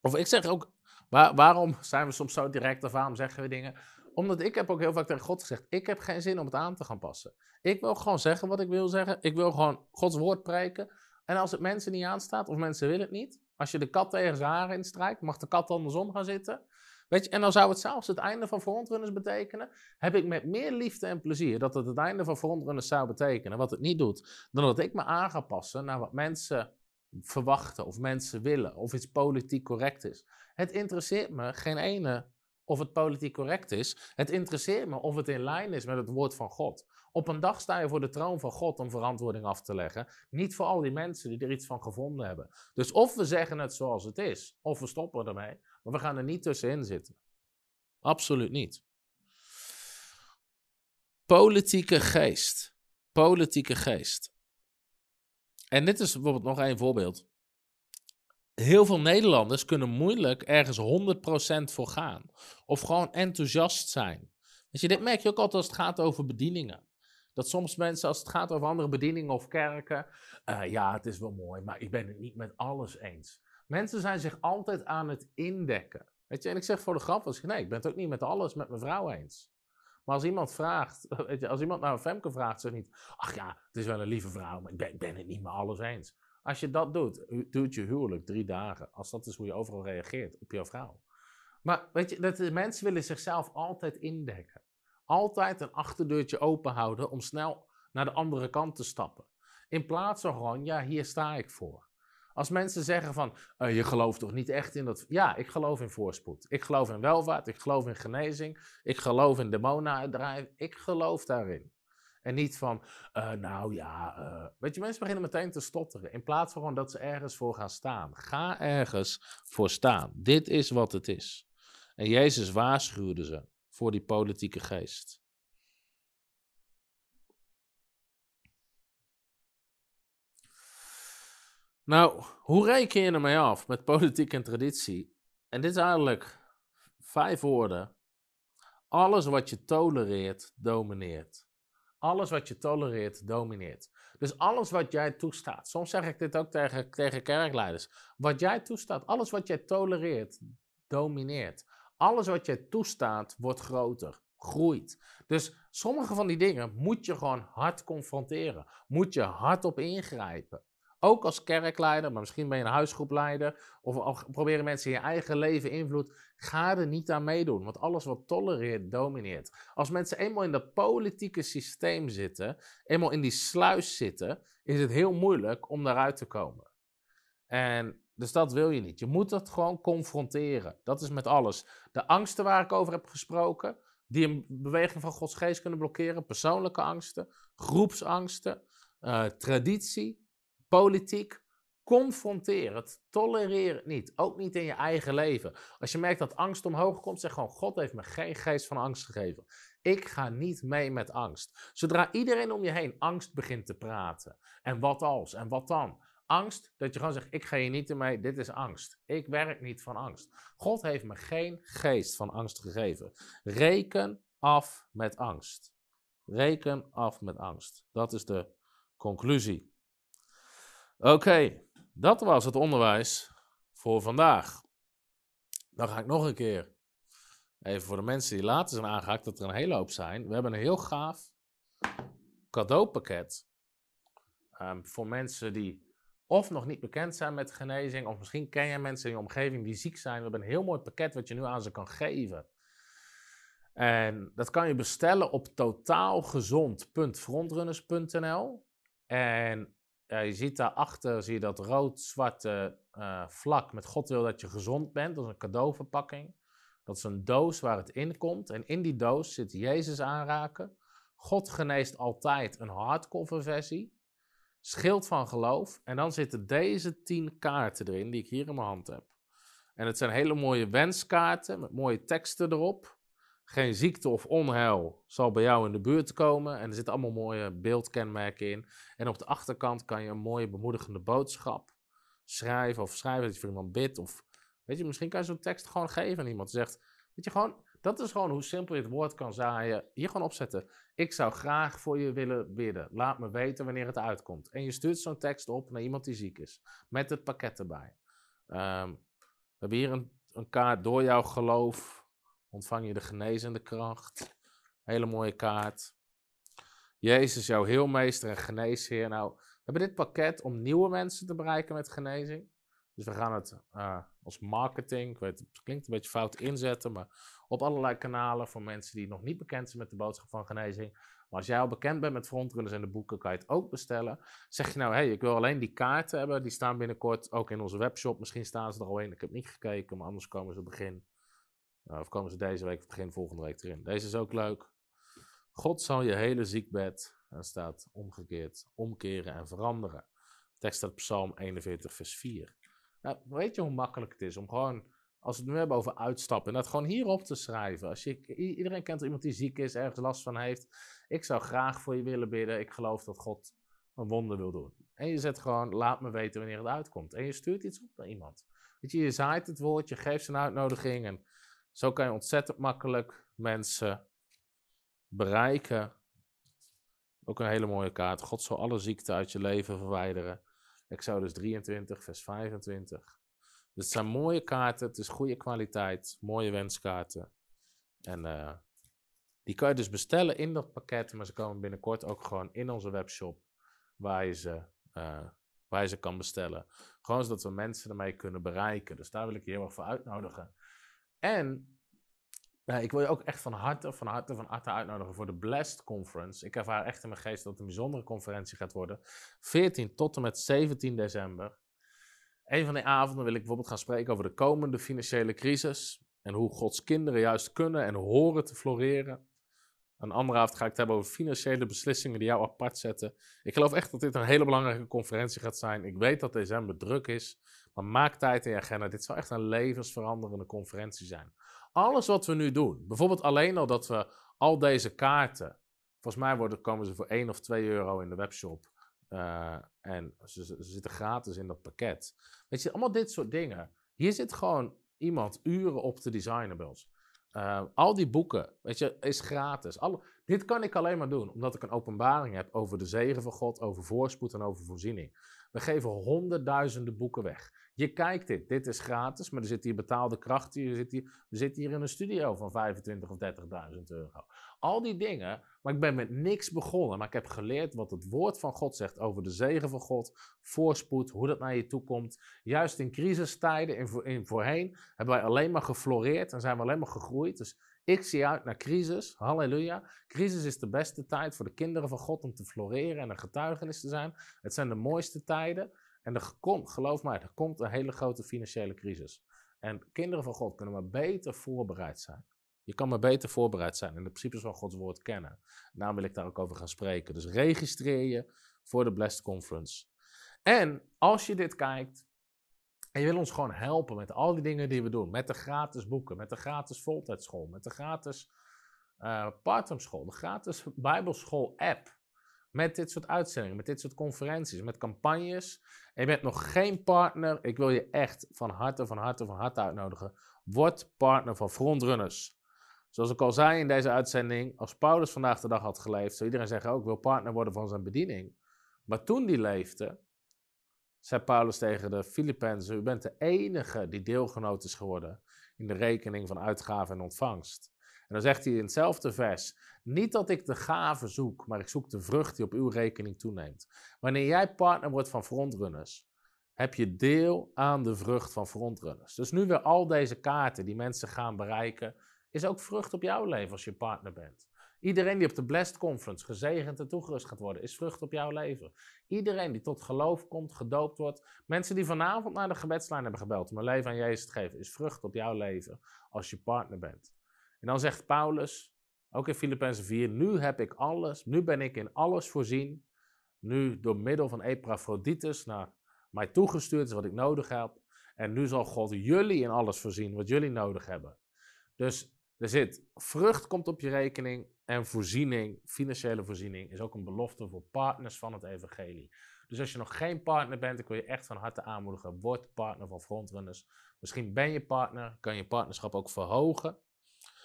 Speaker 2: of ik zeg ook, waar, waarom zijn we soms zo direct of waarom zeggen we dingen? Omdat ik heb ook heel vaak tegen God gezegd, ik heb geen zin om het aan te gaan passen. Ik wil gewoon zeggen wat ik wil zeggen. Ik wil gewoon Gods woord preken. En als het mensen niet aanstaat of mensen willen het niet, als je de kat tegen zijn haren instrijkt, mag de kat andersom gaan zitten. Weet je, en dan zou het zelfs het einde van frontrunners betekenen. Heb ik met meer liefde en plezier dat het het einde van frontrunners zou betekenen, wat het niet doet, dan dat ik me aan ga passen naar wat mensen verwachten of mensen willen, of iets politiek correct is. Het interesseert me geen ene of het politiek correct is. Het interesseert me of het in lijn is met het woord van God. Op een dag sta je voor de troon van God om verantwoording af te leggen. Niet voor al die mensen die er iets van gevonden hebben. Dus of we zeggen het zoals het is, of we stoppen ermee. Maar we gaan er niet tussenin zitten. Absoluut niet. Politieke geest. Politieke geest. En dit is bijvoorbeeld nog één voorbeeld. Heel veel Nederlanders kunnen moeilijk ergens 100% voor gaan. Of gewoon enthousiast zijn. Weet je, dit merk je ook altijd als het gaat over bedieningen. Dat soms mensen, als het gaat over andere bedieningen of kerken, uh, ja, het is wel mooi, maar ik ben het niet met alles eens. Mensen zijn zich altijd aan het indekken. Weet je, en ik zeg voor de grap, als ik, nee, ik ben het ook niet met alles met mijn vrouw eens. Maar als iemand vraagt, [LAUGHS] weet je, als iemand naar een Femke vraagt, zeg niet, ach ja, het is wel een lieve vrouw, maar ik ben, het niet met alles eens. Als je dat doet, doet je huwelijk drie dagen. Als dat is hoe je overal reageert op jouw vrouw. Maar weet je, dat de mensen willen zichzelf altijd indekken. Altijd een achterdeurtje open houden om snel naar de andere kant te stappen. In plaats van gewoon, ja, hier sta ik voor. Als mensen zeggen van, uh, je gelooft toch niet echt in dat... Ja, ik geloof in voorspoed. Ik geloof in welvaart. Ik geloof in genezing. Ik geloof in demonen uitdrijven. Ik geloof daarin. En niet van, uh, nou ja, uh, weet je, mensen beginnen meteen te stotteren. In plaats van dat ze ergens voor gaan staan. Ga ergens voor staan. Dit is wat het is. En Jezus waarschuwde ze voor die politieke geest. Nou, hoe reken je ermee af met politiek en traditie? En dit is eigenlijk vijf woorden. Alles wat je tolereert, domineert. Alles wat je tolereert, domineert. Dus alles wat jij toestaat. Soms zeg ik dit ook tegen, tegen kerkleiders. Wat jij toestaat, alles wat jij tolereert, domineert. Alles wat jij toestaat, wordt groter, groeit. Dus sommige van die dingen moet je gewoon hard confronteren. Moet je hard op ingrijpen. Ook als kerkleider, maar misschien ben je een huisgroepleider. Of, proberen mensen in je eigen leven invloed. Ga er niet aan meedoen, want alles wat tolereert, domineert. Als mensen eenmaal in dat politieke systeem zitten, eenmaal in die sluis zitten, is het heel moeilijk om daaruit te komen. En dus dat wil je niet. Je moet dat gewoon confronteren. Dat is met alles. De angsten waar ik over heb gesproken, die een beweging van Gods geest kunnen blokkeren. Persoonlijke angsten, groepsangsten, uh, traditie, politiek. Confronteer het, tolereer het niet. Ook niet in je eigen leven. Als je merkt dat angst omhoog komt, zeg gewoon: God heeft me geen geest van angst gegeven. Ik ga niet mee met angst. Zodra iedereen om je heen angst begint te praten. En wat als? En wat dan? Angst, dat je gewoon zegt: Ik ga hier niet mee, dit is angst. Ik werk niet van angst. God heeft me geen geest van angst gegeven. Reken af met angst. Reken af met angst. Dat is de conclusie. Oké, dat was het onderwijs voor vandaag. Dan ga ik nog een keer, even voor de mensen die later zijn aangehaakt, dat er een hele hoop zijn. We hebben een heel gaaf cadeaupakket um, voor mensen die of nog niet bekend zijn met genezing, of misschien ken je mensen in je omgeving die ziek zijn. We hebben een heel mooi pakket wat je nu aan ze kan geven. En dat kan je bestellen op totaalgezond.frontrunners.nl. En je ziet daarachter zie je dat rood-zwarte uh, vlak met God wil dat je gezond bent. Dat is een cadeauverpakking. Dat is een doos waar het in komt. En in die doos zit Jezus aanraken. God geneest altijd een hardcover versie. Schild van geloof. En dan zitten deze tien kaarten erin die ik hier in mijn hand heb. En het zijn hele mooie wenskaarten met mooie teksten erop. Geen ziekte of onheil zal bij jou in de buurt komen. En er zitten allemaal mooie beeldkenmerken in. En op de achterkant kan je een mooie bemoedigende boodschap schrijven. Of schrijven dat je voor iemand bidt. Of weet je, misschien kan je zo'n tekst gewoon geven aan iemand. Zegt, weet je, gewoon, dat is gewoon hoe simpel je het woord kan zaaien. Hier gewoon opzetten. Ik zou graag voor je willen bidden. Laat me weten wanneer het uitkomt. En je stuurt zo'n tekst op naar iemand die ziek is. Met het pakket erbij. Um, we hebben hier een, een kaart door jouw geloof ontvang je de genezende kracht. Hele mooie kaart. Jezus, jouw heelmeester en geneesheer. Nou, we hebben dit pakket om nieuwe mensen te bereiken met genezing. Dus we gaan het uh, als marketing, ik weet, het klinkt een beetje fout inzetten, maar op allerlei kanalen voor mensen die nog niet bekend zijn met de boodschap van genezing. Maar als jij al bekend bent met frontrunners en de boeken, kan je het ook bestellen. Zeg je nou, hé, hey, ik wil alleen die kaarten hebben, die staan binnenkort ook in onze webshop. Misschien staan ze er al in, ik heb niet gekeken, maar anders komen ze begin nou, of komen ze deze week of begin volgende week erin. Deze is ook leuk. God zal je hele ziekbed, en staat omgekeerd, omkeren en veranderen. Tekst staat Psalm 41, vers 4. Nou, weet je hoe makkelijk het is om gewoon, als we het nu hebben over uitstappen, dat gewoon hierop te schrijven. Als je, iedereen kent iemand die ziek is, ergens last van heeft. Ik zou graag voor je willen bidden. Ik geloof dat God een wonder wil doen. En je zet gewoon, laat me weten wanneer het uitkomt. En je stuurt iets op naar iemand. Weet je, je zaait het woord, je geeft een uitnodiging en zo kan je ontzettend makkelijk mensen bereiken. Ook een hele mooie kaart. God zal alle ziekte uit je leven verwijderen. Exodus 23, vers 25. Dus het zijn mooie kaarten, het is goede kwaliteit, mooie wenskaarten. En uh, die kan je dus bestellen in dat pakket, maar ze komen binnenkort ook gewoon in onze webshop waar je ze, uh, waar je ze kan bestellen. Gewoon zodat we mensen ermee kunnen bereiken. Dus daar wil ik je heel erg voor uitnodigen. En ik wil je ook echt van harte, van harte, van harte uitnodigen voor de Blessed Conference. Ik ervaar echt in mijn geest dat het een bijzondere conferentie gaat worden. 14 tot en met 17 december. Een van die avonden wil ik bijvoorbeeld gaan spreken over de komende financiële crisis. En hoe Gods kinderen juist kunnen en horen te floreren. Een andere avond ga ik het hebben over financiële beslissingen die jou apart zetten. Ik geloof echt dat dit een hele belangrijke conferentie gaat zijn. Ik weet dat december druk is. Maar maak tijd in je agenda. Dit zal echt een levensveranderende conferentie zijn. Alles wat we nu doen, bijvoorbeeld alleen al dat we al deze kaarten, volgens mij worden, komen ze voor 1 of 2 euro in de webshop. Uh, en ze, zitten gratis in dat pakket. Weet je, allemaal dit soort dingen. Hier zit gewoon iemand uren op te designen. Uh, al die boeken, weet je, is gratis. Dit kan ik alleen maar doen omdat ik een openbaring heb over de zegen van God, over voorspoed en over voorziening. We geven honderdduizenden boeken weg. Je kijkt dit, dit is gratis, maar er zit hier betaalde kracht. Je zit hier, we zitten hier in een studio van 25.000 of 30.000 euro. Al die dingen, maar ik ben met niks begonnen. Maar ik heb geleerd wat het woord van God zegt over de zegen van God, voorspoed, hoe dat naar je toe komt. Juist in crisistijden, in, in voorheen, hebben wij alleen maar gefloreerd en zijn we alleen maar gegroeid. Dus ik zie uit naar crisis. Halleluja. Crisis is de beste tijd voor de kinderen van God om te floreren en een getuigenis te zijn. Het zijn de mooiste tijden. En er komt, geloof mij, er komt een hele grote financiële crisis. En kinderen van God kunnen maar beter voorbereid zijn Je kan maar beter voorbereid zijn en de principes van Gods woord kennen. Daarom wil ik daar ook over gaan spreken. Dus registreer je voor de Blessed Conference. En als je dit kijkt en je wil ons gewoon helpen met al die dingen die we doen, met de gratis boeken, met de gratis voltijdschool, met de gratis uh, part school, de gratis Bijbelschool app, met dit soort uitzendingen, met dit soort conferenties, met campagnes. En je bent nog geen partner, ik wil je echt van harte, van harte, van harte uitnodigen. Word partner van Frontrunners. Zoals ik al zei in deze uitzending, als Paulus vandaag de dag had geleefd, zou iedereen zeggen ook, oh, wil partner worden van zijn bediening. Maar toen die leefde, zei Paulus tegen de Filippenzen, u bent de enige die deelgenoot is geworden in de rekening van uitgaven en ontvangst. En dan zegt hij in hetzelfde vers, niet dat ik de gave zoek, maar ik zoek de vrucht die op uw rekening toeneemt. Wanneer jij partner wordt van frontrunners, heb je deel aan de vrucht van frontrunners. Dus nu weer al deze kaarten die mensen gaan bereiken, is ook vrucht op jouw leven als je partner bent. Iedereen die op de Blessed Conference gezegend en toegerust gaat worden, is vrucht op jouw leven. Iedereen die tot geloof komt, gedoopt wordt, mensen die vanavond naar de gebedslijn hebben gebeld om een leven aan Jezus te geven, is vrucht op jouw leven als je partner bent. En dan zegt Paulus, ook in Filippenzen 4, nu heb ik alles, nu ben ik in alles voorzien, nu door middel van Epaphroditus naar mij toegestuurd is wat ik nodig heb. En nu zal God jullie in alles voorzien wat jullie nodig hebben. Dus er zit vrucht komt op je rekening en voorziening, financiële voorziening, is ook een belofte voor partners van het evangelie. Dus als je nog geen partner bent, ik wil je echt van harte aanmoedigen, word partner van Frontrunners. Misschien ben je partner, kan je partnerschap ook verhogen.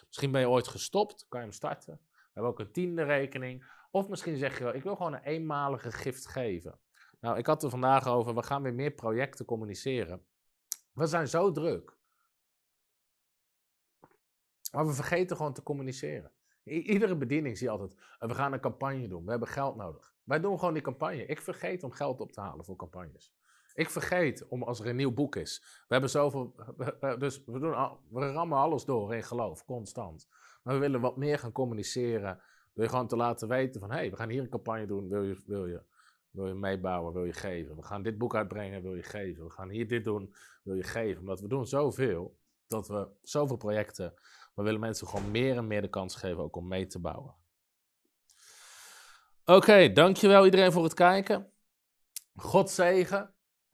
Speaker 2: Misschien ben je ooit gestopt, kan je hem starten. We hebben ook een tiende rekening. Of misschien zeg je wel, ik wil gewoon een eenmalige gift geven. Nou, ik had er vandaag over, we gaan weer meer projecten communiceren. We zijn zo druk. Maar we vergeten gewoon te communiceren. iedere bediening zie je altijd, we gaan een campagne doen, we hebben geld nodig. Wij doen gewoon die campagne. Ik vergeet om geld op te halen voor campagnes. Ik vergeet om als er een nieuw boek is. We hebben zoveel. Dus we, doen we rammen alles door in geloof, constant. Maar we willen wat meer gaan communiceren. Wil je gewoon te laten weten van hé, hey, we gaan hier een campagne doen. Wil je, wil, je, wil je meebouwen? Wil je geven? We gaan dit boek uitbrengen. Wil je geven? We gaan hier dit doen. Wil je geven? Omdat we doen zoveel. Dat we zoveel projecten. We willen mensen gewoon meer en meer de kans geven ook om mee te bouwen. Oké, dankjewel iedereen voor het kijken. God zegen.